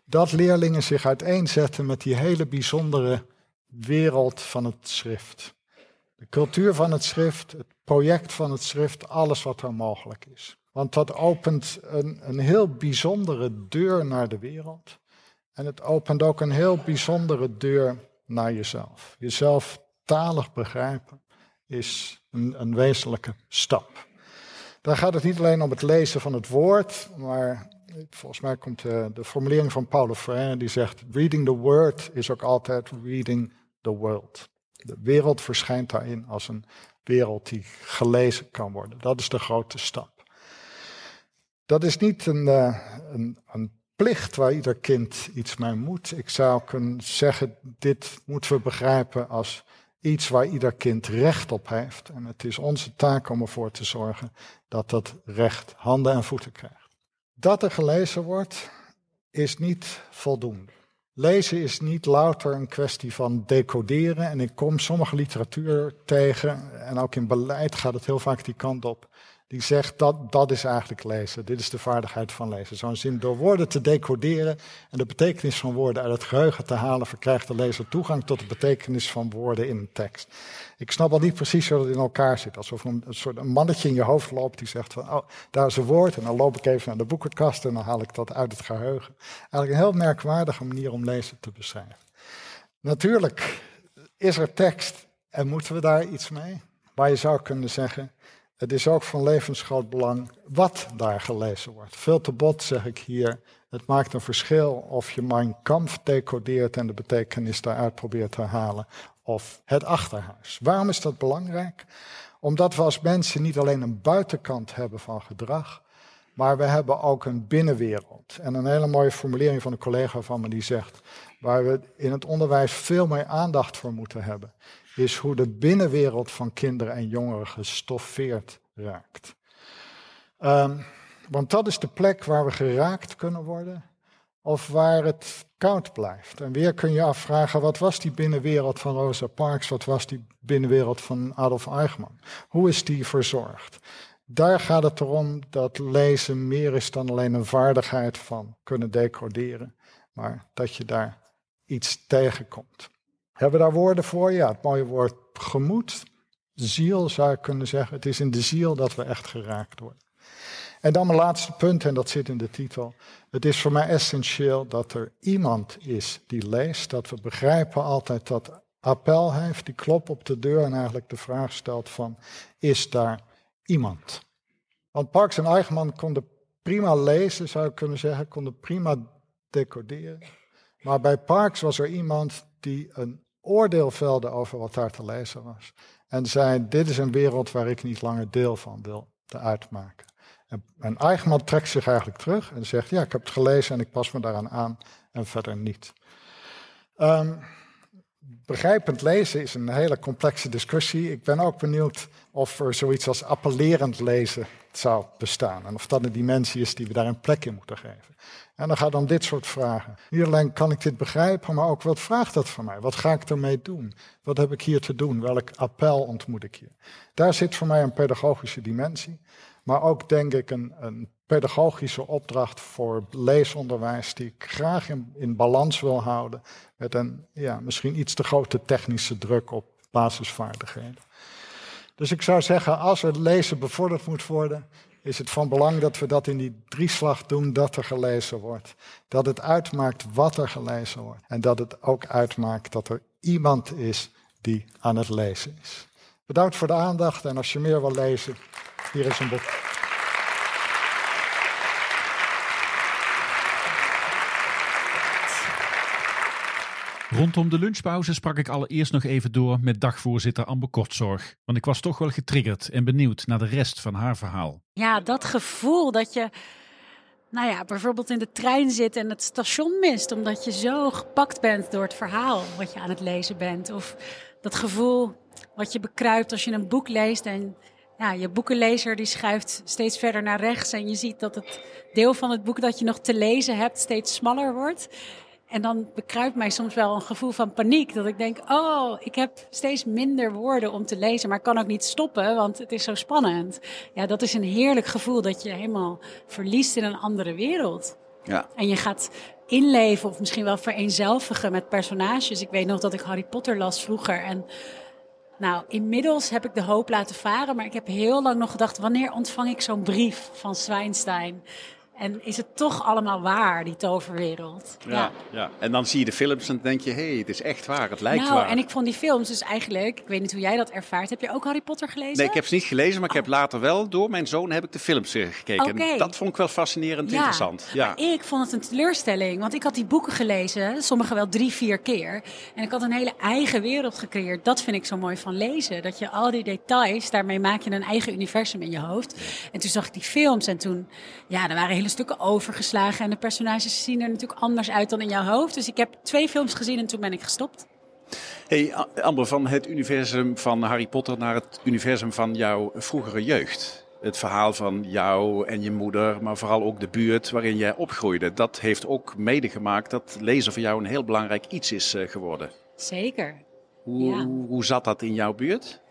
A: Dat leerlingen zich uiteenzetten met die hele bijzondere wereld van het schrift. De cultuur van het schrift, het project van het schrift, alles wat er mogelijk is. Want dat opent een, een heel bijzondere deur naar de wereld. En het opent ook een heel bijzondere deur naar jezelf. Jezelf talig begrijpen is een, een wezenlijke stap. Dan gaat het niet alleen om het lezen van het woord, maar volgens mij komt de, de formulering van Paulo Freire die zegt: Reading the word is ook altijd reading the world. De wereld verschijnt daarin als een wereld die gelezen kan worden. Dat is de grote stap. Dat is niet een, uh, een, een plicht waar ieder kind iets mee moet. Ik zou kunnen zeggen, dit moeten we begrijpen als iets waar ieder kind recht op heeft. En het is onze taak om ervoor te zorgen dat dat recht handen en voeten krijgt. Dat er gelezen wordt, is niet voldoende. Lezen is niet louter een kwestie van decoderen. En ik kom sommige literatuur tegen, en ook in beleid gaat het heel vaak die kant op die zegt dat dat is eigenlijk lezen. Dit is de vaardigheid van lezen. Zo'n zin door woorden te decoderen en de betekenis van woorden uit het geheugen te halen, verkrijgt de lezer toegang tot de betekenis van woorden in een tekst. Ik snap al niet precies hoe dat in elkaar zit. Alsof een, een soort een mannetje in je hoofd loopt die zegt van, oh, daar is een woord en dan loop ik even naar de boekenkast en dan haal ik dat uit het geheugen. Eigenlijk een heel merkwaardige manier om lezen te beschrijven. Natuurlijk is er tekst en moeten we daar iets mee. Maar je zou kunnen zeggen, het is ook van levensgroot belang wat daar gelezen wordt. Veel te bot zeg ik hier. Het maakt een verschil of je Mein Kampf decodeert en de betekenis daaruit probeert te halen. Of het achterhuis. Waarom is dat belangrijk? Omdat we als mensen niet alleen een buitenkant hebben van gedrag, maar we hebben ook een binnenwereld. En een hele mooie formulering van een collega van me die zegt, waar we in het onderwijs veel meer aandacht voor moeten hebben, is hoe de binnenwereld van kinderen en jongeren gestoffeerd raakt. Um, want dat is de plek waar we geraakt kunnen worden of waar het koud blijft. En weer kun je afvragen, wat was die binnenwereld van Rosa Parks? Wat was die binnenwereld van Adolf Eichmann? Hoe is die verzorgd? Daar gaat het erom dat lezen meer is dan alleen een vaardigheid van kunnen decoderen, maar dat je daar iets tegenkomt. Hebben we daar woorden voor? Ja, het mooie woord gemoed, ziel zou ik kunnen zeggen. Het is in de ziel dat we echt geraakt worden. En dan mijn laatste punt, en dat zit in de titel. Het is voor mij essentieel dat er iemand is die leest, dat we begrijpen altijd dat appel heeft, die klop op de deur en eigenlijk de vraag stelt van, is daar iemand? Want Parks en Eichmann konden prima lezen, zou ik kunnen zeggen, konden prima decoderen. Maar bij Parks was er iemand die een oordeel velde over wat daar te lezen was. En zei, dit is een wereld waar ik niet langer deel van wil te uitmaken. En, en Eichmann trekt zich eigenlijk terug en zegt, ja, ik heb het gelezen en ik pas me daaraan aan en verder niet. Um, begrijpend lezen is een hele complexe discussie. Ik ben ook benieuwd of er zoiets als appellerend lezen zou bestaan. En of dat een dimensie is die we daar een plek in moeten geven. En dan gaat dan dit soort vragen. Niet alleen kan ik dit begrijpen, maar ook wat vraagt dat van mij? Wat ga ik ermee doen? Wat heb ik hier te doen? Welk appel ontmoet ik hier? Daar zit voor mij een pedagogische dimensie. Maar ook denk ik een, een pedagogische opdracht voor leesonderwijs die ik graag in, in balans wil houden met een ja, misschien iets te grote technische druk op basisvaardigheden. Dus ik zou zeggen, als het lezen bevorderd moet worden, is het van belang dat we dat in die drieslag doen dat er gelezen wordt. Dat het uitmaakt wat er gelezen wordt. En dat het ook uitmaakt dat er iemand is die aan het lezen is. Bedankt voor de aandacht en als je meer wil lezen, hier is een boek.
F: Rondom de lunchpauze sprak ik allereerst nog even door met dagvoorzitter Amber Kortzorg. Want ik was toch wel getriggerd en benieuwd naar de rest van haar verhaal.
D: Ja, dat gevoel dat je, nou ja, bijvoorbeeld in de trein zit en het station mist. Omdat je zo gepakt bent door het verhaal wat je aan het lezen bent. Of dat gevoel wat je bekruipt als je een boek leest en ja, je boekenlezer die schuift steeds verder naar rechts. En je ziet dat het deel van het boek dat je nog te lezen hebt steeds smaller wordt. En dan bekruipt mij soms wel een gevoel van paniek. Dat ik denk, oh, ik heb steeds minder woorden om te lezen, maar ik kan ook niet stoppen, want het is zo spannend. Ja, dat is een heerlijk gevoel dat je helemaal verliest in een andere wereld.
C: Ja.
D: En je gaat inleven of misschien wel vereenzelvigen met personages. Ik weet nog dat ik Harry Potter las vroeger en... Nou, inmiddels heb ik de hoop laten varen, maar ik heb heel lang nog gedacht: wanneer ontvang ik zo'n brief van Zwijnstein? En is het toch allemaal waar, die toverwereld?
C: Ja, ja. en dan zie je de films en denk je, hé, hey, het is echt waar, het lijkt
D: nou,
C: waar.
D: En ik vond die films dus eigenlijk, ik weet niet hoe jij dat ervaart. Heb je ook Harry Potter gelezen?
C: Nee, ik heb ze niet gelezen, maar ik heb
D: Oh.
C: later wel door mijn zoon heb ik de films eh, gekeken.
D: Oké.
C: En dat vond ik wel fascinerend
D: Ja,
C: interessant. Ja.
D: maar ik vond het een teleurstelling. Want ik had die boeken gelezen, sommige wel drie, vier keer. En ik had een hele eigen wereld gecreëerd. Dat vind ik zo mooi van lezen. Dat je al die details, daarmee maak je een eigen universum in je hoofd. En toen zag ik die films en toen, ja, er waren hele stukken overgeslagen. En de personages zien er natuurlijk anders uit dan in jouw hoofd. Dus ik heb twee films gezien en toen ben ik gestopt.
C: Hey Amber, van het universum van Harry Potter naar het universum van jouw vroegere jeugd. Het verhaal van jou en je moeder, maar vooral ook de buurt waarin jij opgroeide. Dat heeft ook mede gemaakt dat lezen voor jou een heel belangrijk iets is eh, geworden.
D: Zeker.
C: Hoe,
D: Ja.
C: hoe, zat dat in jouw buurt?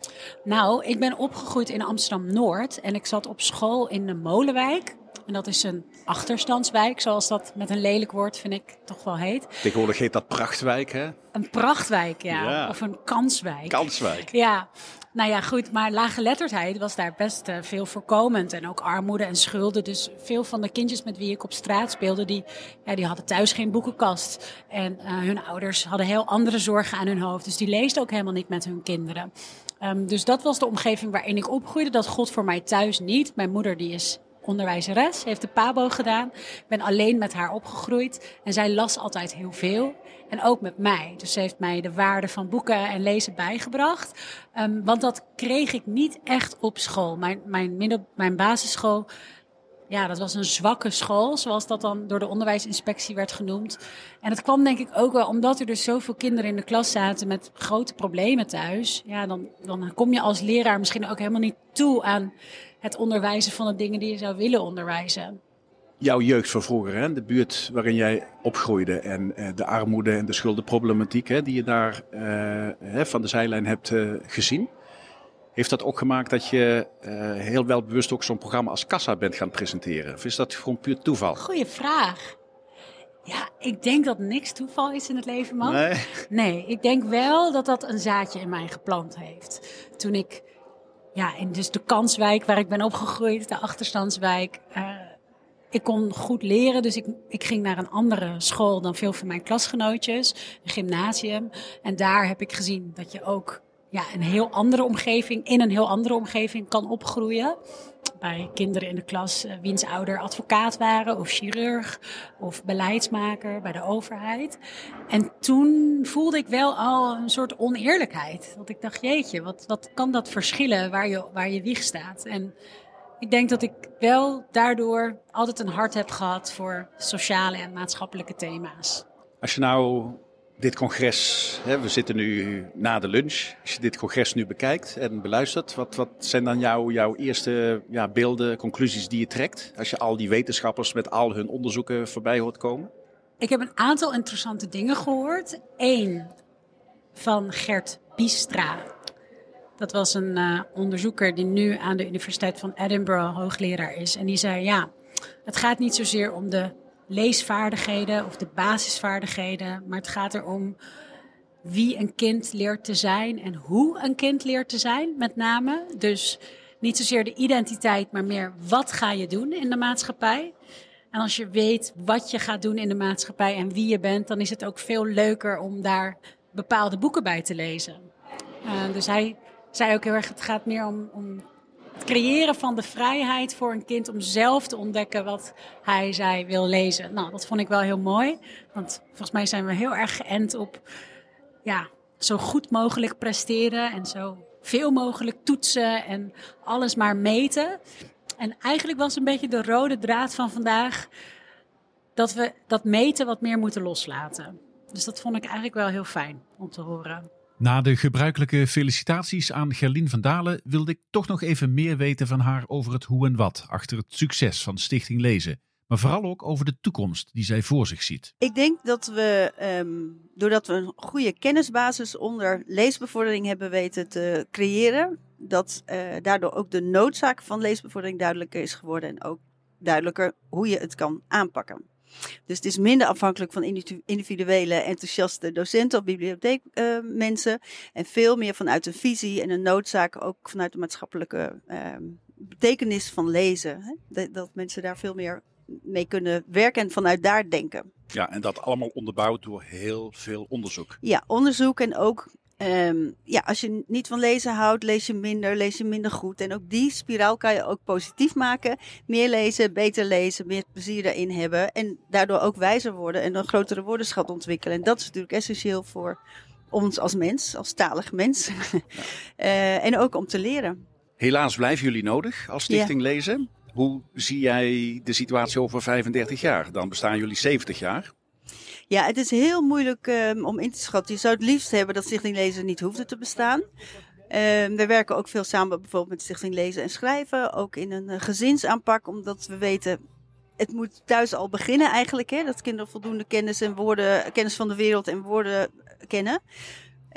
D: Nou, ik ben opgegroeid in Amsterdam-Noord en ik zat op school in de Molenwijk. En dat is een achterstandswijk, zoals dat met een lelijk woord vind ik toch wel heet.
C: Tegenwoordig heet dat Prachtwijk, hè?
D: Een prachtwijk, ja.
C: Ja.
D: Of een kanswijk.
C: Kanswijk.
D: Ja, nou ja, goed. Maar lage letterdheid was daar best eh, veel voorkomend. En ook armoede en schulden. Dus veel van de kindjes met wie ik op straat speelde, die, ja, die hadden thuis geen boekenkast. En eh, hun ouders hadden heel andere zorgen aan hun hoofd. Dus die leesden ook helemaal niet met hun kinderen. Ehm, dus dat was de omgeving waarin ik opgroeide. Dat gold voor mij thuis niet. Mijn moeder die is onderwijzeres, heeft de PABO gedaan. Ik ben alleen met haar opgegroeid. En zij las altijd heel veel. En ook met mij. Dus ze heeft mij de waarde van boeken en lezen bijgebracht. Ehm, want dat kreeg ik niet echt op school. Mijn, mijn, middel, mijn basisschool, ja, dat was een zwakke school. Zoals dat dan door de onderwijsinspectie werd genoemd. En dat kwam denk ik ook wel omdat er dus zoveel kinderen in de klas zaten met grote problemen thuis. Ja, dan, dan kom je als leraar misschien ook helemaal niet toe aan het onderwijzen van de dingen die je zou willen onderwijzen.
C: Jouw jeugd van vroeger, hè? de buurt waarin jij opgroeide en eh, de armoede en de schuldenproblematiek hè, die je daar eh, hè, van de zijlijn hebt eh, gezien. Heeft dat ook gemaakt dat je heel wel bewust ook zo'n programma als Kassa bent gaan presenteren? Of is dat gewoon puur toeval?
D: Goeie vraag. Ja, ik denk dat niks toeval is in het leven, man.
C: Nee?
D: Nee, ik denk wel dat dat een zaadje in mij geplant heeft. Toen ik, ja, in dus de kanswijk waar ik ben opgegroeid, de achterstandswijk. eh, ik kon goed leren, dus ik, ik ging naar een andere school dan veel van mijn klasgenootjes, een gymnasium. En daar heb ik gezien dat je ook ja, een heel andere omgeving, in een heel andere omgeving kan opgroeien. Bij kinderen in de klas eh, wiens ouder advocaat waren, of chirurg, of beleidsmaker bij de overheid. En toen voelde ik wel al een soort oneerlijkheid. Dat ik dacht, jeetje, wat, wat kan dat verschillen waar je, waar je wieg staat? En ik denk dat ik wel daardoor altijd een hart heb gehad voor sociale en maatschappelijke thema's.
C: Als je nou dit congres, hè, we zitten nu na de lunch. Als je dit congres nu bekijkt en beluistert, wat, wat zijn dan jouw, jouw eerste ja, beelden, conclusies die je trekt? Als je al die wetenschappers met al hun onderzoeken voorbij hoort komen?
D: Ik heb een aantal interessante dingen gehoord. Eén van Gert Biestra. Dat was een uh, onderzoeker die nu aan de Universiteit van Edinburgh hoogleraar is. En die zei: Ja, het gaat niet zozeer om de leesvaardigheden of de basisvaardigheden, maar het gaat erom wie een kind leert te zijn en hoe een kind leert te zijn, met name. Dus niet zozeer de identiteit, maar meer wat ga je doen in de maatschappij. En als je weet wat je gaat doen in de maatschappij en wie je bent, dan is het ook veel leuker om daar bepaalde boeken bij te lezen. Uh, dus hij zei ook heel erg, het gaat meer om, om het creëren van de vrijheid voor een kind om zelf te ontdekken wat hij, zij wil lezen. Nou, dat vond ik wel heel mooi. Want volgens mij zijn we heel erg geënt op ja, zo goed mogelijk presteren en zo veel mogelijk toetsen en alles maar meten. En eigenlijk was een beetje de rode draad van vandaag dat we dat meten wat meer moeten loslaten. Dus dat vond ik eigenlijk wel heel fijn om te horen.
G: Na de gebruikelijke felicitaties aan Gerlien van Dalen wilde ik toch nog even meer weten van haar over het hoe en wat achter het succes van Stichting Lezen. Maar vooral ook over de toekomst die zij voor zich ziet.
E: Ik denk dat we, um, doordat we een goede kennisbasis onder leesbevordering hebben weten te creëren, dat uh, daardoor ook de noodzaak van leesbevordering duidelijker is geworden en ook duidelijker hoe je het kan aanpakken. Dus het is minder afhankelijk van individuele enthousiaste docenten of bibliotheekmensen. Uh, en veel meer vanuit een visie en een noodzaak, ook vanuit de maatschappelijke uh, betekenis van lezen. Hè? Dat, dat mensen daar veel meer mee kunnen werken en vanuit daar denken.
C: Ja, en dat allemaal onderbouwd door heel veel onderzoek.
E: Ja, onderzoek en ook Um, ja, als je niet van lezen houdt, lees je minder, lees je minder goed. En ook die spiraal kan je ook positief maken. Meer lezen, beter lezen, meer plezier daarin hebben. En daardoor ook wijzer worden en een grotere woordenschat ontwikkelen. En dat is natuurlijk essentieel voor ons als mens, als talig mens. Ja. uh, en ook om te leren.
C: Helaas blijven jullie nodig als Stichting ja. Lezen. Hoe zie jij de situatie over 35 jaar? Dan bestaan jullie 70 jaar.
E: Ja, het is heel moeilijk um, om in te schatten. Je zou het liefst hebben dat Stichting Lezen niet hoefde te bestaan. Um, we werken ook veel samen bijvoorbeeld met Stichting Lezen en Schrijven. Ook in een uh, gezinsaanpak, omdat we weten... Het moet thuis al beginnen eigenlijk, hè? dat kinderen voldoende kennis en woorden, kennis van de wereld en woorden kennen.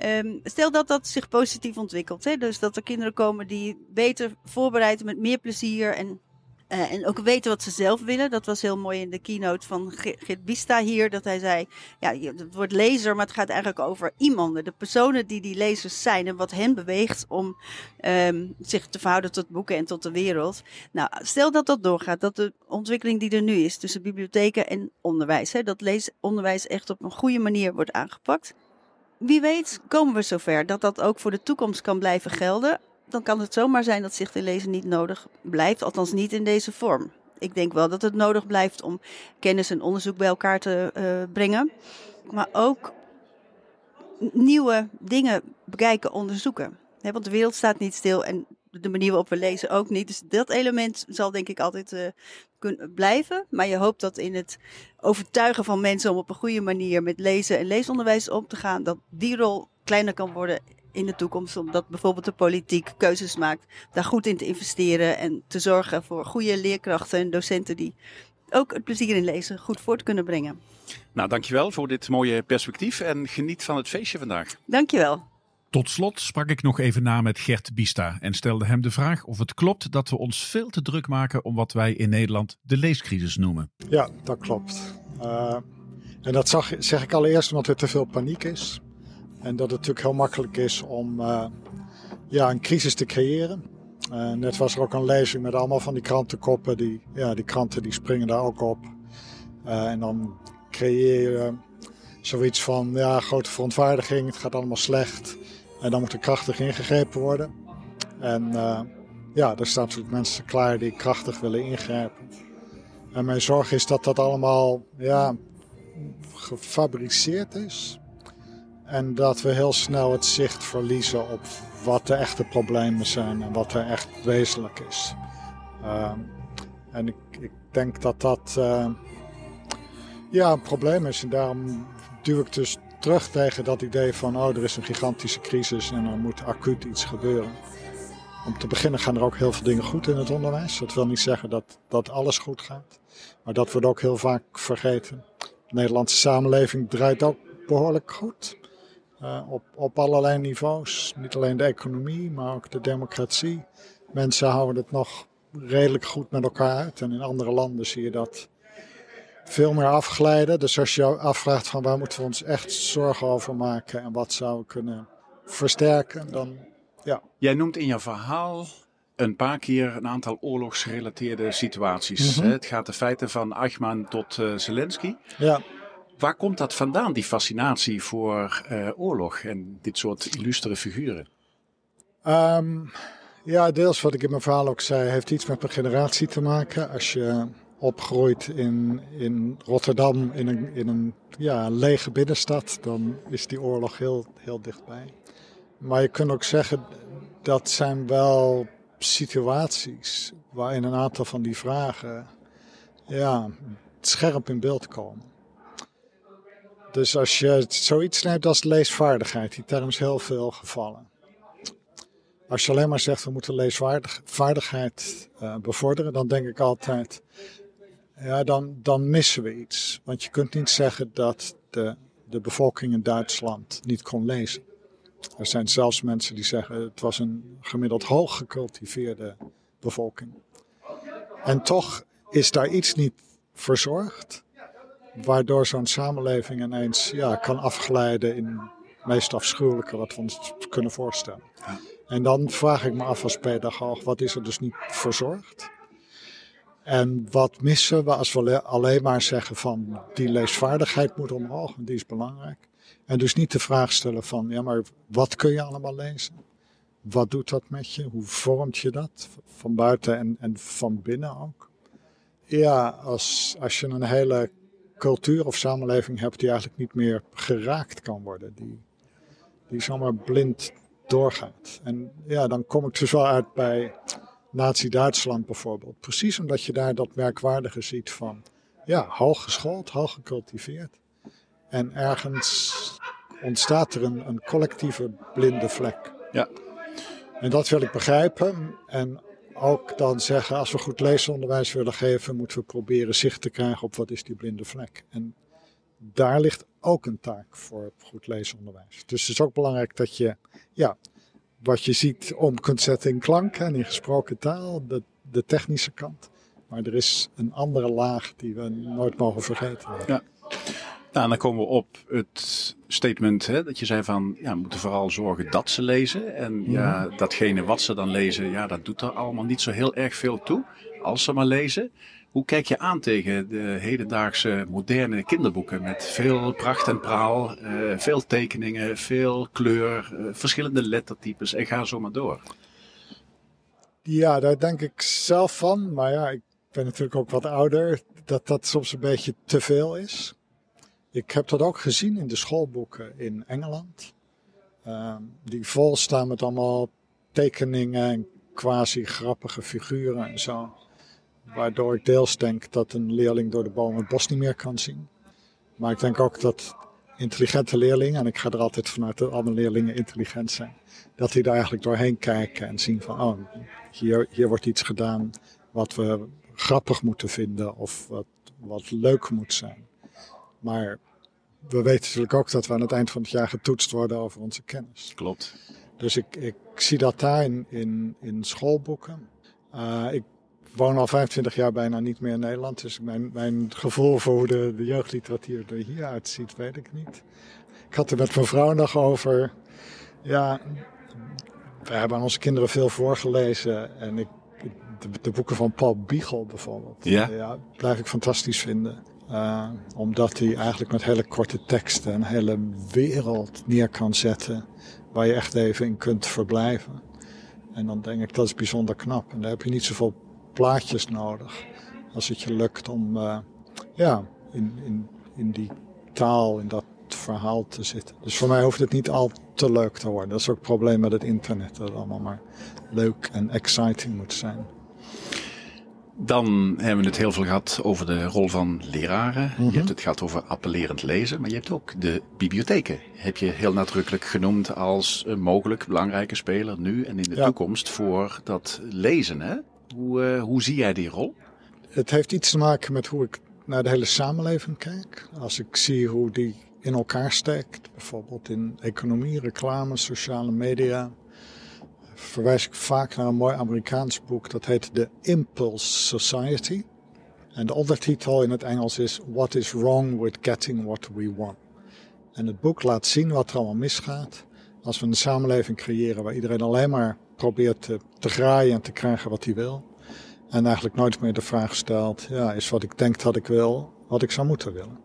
E: Um, stel dat dat zich positief ontwikkelt. Hè? Dus dat er kinderen komen die beter voorbereid, met meer plezier en uh, en ook weten wat ze zelf willen. Dat was heel mooi in de keynote van Gert Bista hier. Dat hij zei, ja, het wordt lezer, maar het gaat eigenlijk over iemanden. De personen die die lezers zijn en wat hen beweegt om um, zich te verhouden tot boeken en tot de wereld. Nou, stel dat dat doorgaat. Dat de ontwikkeling die er nu is tussen bibliotheken en onderwijs. Hè, dat leesonderwijs echt op een goede manier wordt aangepakt. Wie weet komen we zover dat dat ook voor de toekomst kan blijven gelden dan kan het zomaar zijn dat zicht in lezen niet nodig blijft, althans niet in deze vorm. Ik denk wel dat het nodig blijft om kennis en onderzoek bij elkaar te uh, brengen, maar ook nieuwe dingen bekijken, onderzoeken. Want de wereld staat niet stil en de manier waarop we lezen ook niet. Dus dat element zal denk ik altijd uh, kunnen blijven. Maar je hoopt dat in het overtuigen van mensen om op een goede manier met lezen en leesonderwijs om te gaan, dat die rol kleiner kan worden in de toekomst, omdat bijvoorbeeld de politiek keuzes maakt, daar goed in te investeren en te zorgen voor goede leerkrachten en docenten die ook het plezier in lezen goed voort kunnen brengen.
C: Nou, dankjewel voor dit mooie perspectief en geniet van het feestje vandaag.
E: Dankjewel.
G: Tot slot sprak ik nog even na met Gert Bista en stelde hem de vraag of het klopt dat we ons veel te druk maken om wat wij in Nederland de leescrisis noemen.
A: Ja, dat klopt. Uh, en dat zag, zeg ik allereerst omdat er te veel paniek is. En dat het natuurlijk heel makkelijk is om uh, ja, een crisis te creëren. Net was er ook een lezing met allemaal van die krantenkoppen. Die, ja, die kranten die springen daar ook op. Uh, en dan creëer je zoiets van ja, grote verontwaardiging. Het gaat allemaal slecht. En dan moet er krachtig ingegrepen worden. En ja, er staan natuurlijk mensen klaar die krachtig willen ingrijpen. En mijn zorg is dat dat allemaal ja, gefabriceerd is. En dat we heel snel het zicht verliezen op wat de echte problemen zijn en wat er echt wezenlijk is. Uh, en ik, ik, denk dat dat uh, ja, een probleem is. En daarom duw ik dus terug tegen dat idee van, oh, er is een gigantische crisis en er moet acuut iets gebeuren. Om te beginnen gaan er ook heel veel dingen goed in het onderwijs. Dat wil niet zeggen dat, dat alles goed gaat. Maar dat wordt ook heel vaak vergeten. De Nederlandse samenleving draait ook behoorlijk goed. Uh, op, op allerlei niveaus. Niet alleen de economie, maar ook de democratie. Mensen houden het nog redelijk goed met elkaar uit. En in andere landen zie je dat veel meer afglijden. Dus als je afvraagt van waar moeten we ons echt zorgen over maken en wat zouden we kunnen versterken, dan ja.
C: Jij noemt in jouw verhaal een paar keer een aantal oorlogsgerelateerde situaties.
A: Mhm.
C: Het gaat de feiten van Eichmann tot uh, Zelensky.
A: Ja.
C: Waar komt dat vandaan, die fascinatie voor uh, oorlog en dit soort illustere figuren?
A: Um, ja, deels wat ik in mijn verhaal ook zei, heeft iets met mijn generatie te maken. Als je opgroeit in, in Rotterdam, in een, in een ja, lege binnenstad, dan is die oorlog heel, heel dichtbij. Maar je kunt ook zeggen, dat zijn wel situaties waarin een aantal van die vragen ja, scherp in beeld komen. Dus als je zoiets neemt als leesvaardigheid, die term is heel veel gevallen. Als je alleen maar zegt we moeten leesvaardigheid uh, bevorderen, dan denk ik altijd, ja, dan, dan missen we iets. Want je kunt niet zeggen dat de, de bevolking in Duitsland niet kon lezen. Er zijn zelfs mensen die zeggen het was een gemiddeld hoog gecultiveerde bevolking. En toch is daar iets niet verzorgd, waardoor zo'n samenleving ineens ja, kan afglijden in het meest afschuwelijke wat we ons kunnen voorstellen. En dan vraag ik me af als pedagoog, wat is er dus niet verzorgd? En wat missen we als we alleen maar zeggen van die leesvaardigheid moet omhoog die is belangrijk. En dus niet de vraag stellen van, ja maar wat kun je allemaal lezen? Wat doet dat met je? Hoe vormt je dat? Van buiten en, en van binnen ook. Ja, als, als je een hele cultuur of samenleving hebt die eigenlijk niet meer geraakt kan worden. Die, die zomaar blind doorgaat. En ja, dan kom ik dus wel uit bij Nazi-Duitsland bijvoorbeeld. Precies omdat je daar dat merkwaardige ziet van, ja, hooggeschoold, hoog gecultiveerd. En ergens ontstaat er een, een collectieve blinde vlek.
C: Ja.
A: En dat wil ik begrijpen. En ook dan zeggen, als we goed leesonderwijs willen geven, moeten we proberen zicht te krijgen op wat is die blinde vlek. En daar ligt ook een taak voor goed leesonderwijs. Dus het is ook belangrijk dat je, ja, wat je ziet om kunt zetten in klank en in gesproken taal, de, de technische kant. Maar er is een andere laag die we nooit mogen vergeten.
C: Ja. Nou, dan komen we op het statement hè, dat je zei van, ja, we moeten vooral zorgen dat ze lezen. En ja, datgene wat ze dan lezen, ja, dat doet er allemaal niet zo heel erg veel toe, als ze maar lezen. Hoe kijk je aan tegen de hedendaagse moderne kinderboeken met veel pracht en praal, uh, veel tekeningen, veel kleur, uh, verschillende lettertypes en ga zo maar door?
A: Ja, daar denk ik zelf van. Maar ja, ik ben natuurlijk ook wat ouder, dat dat soms een beetje te veel is. Ik heb dat ook gezien in de schoolboeken in Engeland. Uh, die vol staan met allemaal tekeningen en quasi grappige figuren en zo. Waardoor ik deels denk dat een leerling door de boom het bos niet meer kan zien. Maar ik denk ook dat intelligente leerlingen, en ik ga er altijd vanuit dat alle leerlingen intelligent zijn, dat die daar eigenlijk doorheen kijken en zien van, oh, hier, hier wordt iets gedaan wat we grappig moeten vinden of wat, wat leuk moet zijn. Maar we weten natuurlijk ook dat we aan het eind van het jaar getoetst worden over onze kennis.
C: Klopt.
A: Dus ik, ik zie dat daar in, in, in schoolboeken. Uh, ik woon al 25 jaar bijna niet meer in Nederland. Dus mijn, mijn gevoel voor hoe de, de jeugdliteratuur er hier uitziet, weet ik niet. Ik had er met mijn vrouw nog over. Ja, we hebben aan onze kinderen veel voorgelezen. En ik, de, de boeken van Paul Biegel bijvoorbeeld.
C: Ja?
A: ja blijf ik fantastisch vinden. Uh, omdat hij eigenlijk met hele korte teksten een hele wereld neer kan zetten. Waar je echt even in kunt verblijven. En dan denk ik dat is bijzonder knap. En daar heb je niet zoveel plaatjes nodig. Als het je lukt om uh, ja, in, in, in die taal, in dat verhaal te zitten. Dus voor mij hoeft het niet al te leuk te worden. Dat is ook het probleem met het internet. Dat het allemaal maar leuk en exciting moet zijn.
C: Dan hebben we het heel veel gehad over de rol van leraren. Je hebt het gehad over appellerend lezen, maar je hebt ook de bibliotheken. Heb je heel nadrukkelijk genoemd als een mogelijk belangrijke speler nu en in de
A: Ja.
C: toekomst voor dat lezen. Hè? Hoe, eh, hoe zie jij die rol?
A: Het heeft iets te maken met hoe ik naar de hele samenleving kijk. Als ik zie hoe die in elkaar steekt, bijvoorbeeld in economie, reclame, sociale media, verwijs ik vaak naar een mooi Amerikaans boek dat heet The Impulse Society. En de ondertitel in het Engels is What is wrong with getting what we want? En het boek laat zien wat er allemaal misgaat als we een samenleving creëren waar iedereen alleen maar probeert te, te graaien en te krijgen wat hij wil. En eigenlijk nooit meer de vraag stelt, ja, is wat ik denk dat ik wil, wat ik zou moeten willen.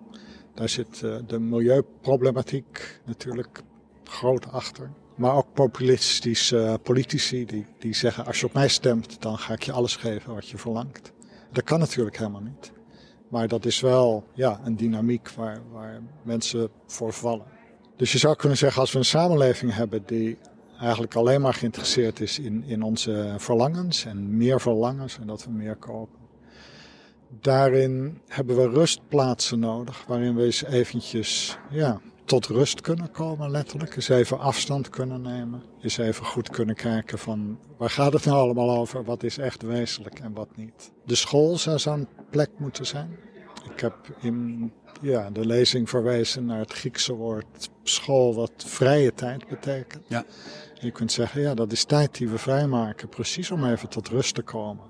A: Daar zit eh, de milieuproblematiek natuurlijk groot achter. Maar ook populistische politici die, die zeggen, als je op mij stemt, dan ga ik je alles geven wat je verlangt. Dat kan natuurlijk helemaal niet. Maar dat is wel ja, een dynamiek waar, waar mensen voor vallen. Dus je zou kunnen zeggen, als we een samenleving hebben die eigenlijk alleen maar geïnteresseerd is in, in onze verlangens en meer verlangens en dat we meer kopen. Daarin hebben we rustplaatsen nodig waarin we eens eventjes ja, tot rust kunnen komen, letterlijk. Eens even afstand kunnen nemen. Eens even goed kunnen kijken van waar gaat het nou allemaal over? Wat is echt wezenlijk en wat niet? De school zou zo'n plek moeten zijn. Ik heb in ja, de lezing verwezen naar het Griekse woord school, wat vrije tijd betekent.
C: Ja.
A: Je kunt zeggen, ja, dat is tijd die we vrijmaken, precies om even tot rust te komen.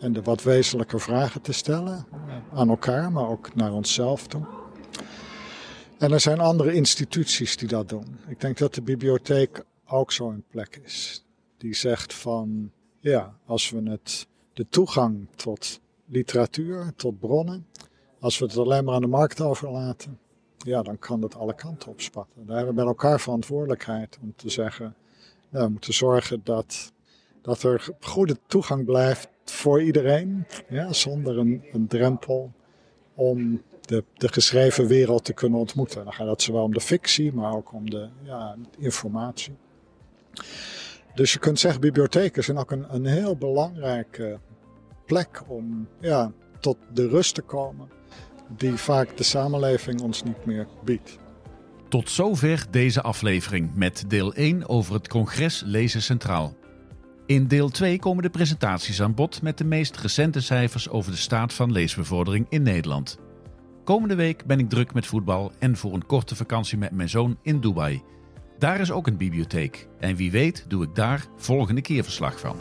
A: En de wat wezenlijke vragen te stellen eh, aan elkaar, maar ook naar onszelf toe. En er zijn andere instituties die dat doen. Ik denk dat de bibliotheek ook zo'n plek is. Die zegt van, ja, als we het, de toegang tot literatuur, tot bronnen, als we het alleen maar aan de markt overlaten, ja, dan kan dat alle kanten op spatten. Daar hebben we met elkaar verantwoordelijkheid om te zeggen, nou, we moeten zorgen dat, dat er goede toegang blijft voor iedereen, ja, zonder een drempel om de, de geschreven wereld te kunnen ontmoeten. Dan gaat het zowel om de fictie, maar ook om de ja, informatie. Dus je kunt zeggen, bibliotheken zijn ook een, een heel belangrijke plek om ja, tot de rust te komen die vaak de samenleving ons niet meer biedt.
F: Tot zover deze aflevering met deel 1 over het congres Lezen Centraal. In deel 2 komen de presentaties aan bod met de meest recente cijfers over de staat van leesbevordering in Nederland. Komende week ben ik druk met voetbal en voor een korte vakantie met mijn zoon in Dubai. Daar is ook een bibliotheek en wie weet doe ik daar volgende keer verslag van.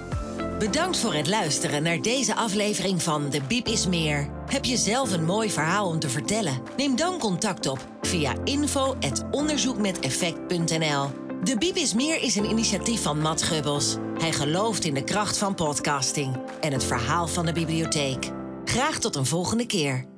B: Bedankt voor het luisteren naar deze aflevering van De Biep is Meer. Heb je zelf een mooi verhaal om te vertellen? Neem dan contact op via info.onderzoekmeteffect.nl. De Biep is Meer is een initiatief van Matt Gubbels. Hij gelooft in de kracht van podcasting en het verhaal van de bibliotheek. Graag tot een volgende keer.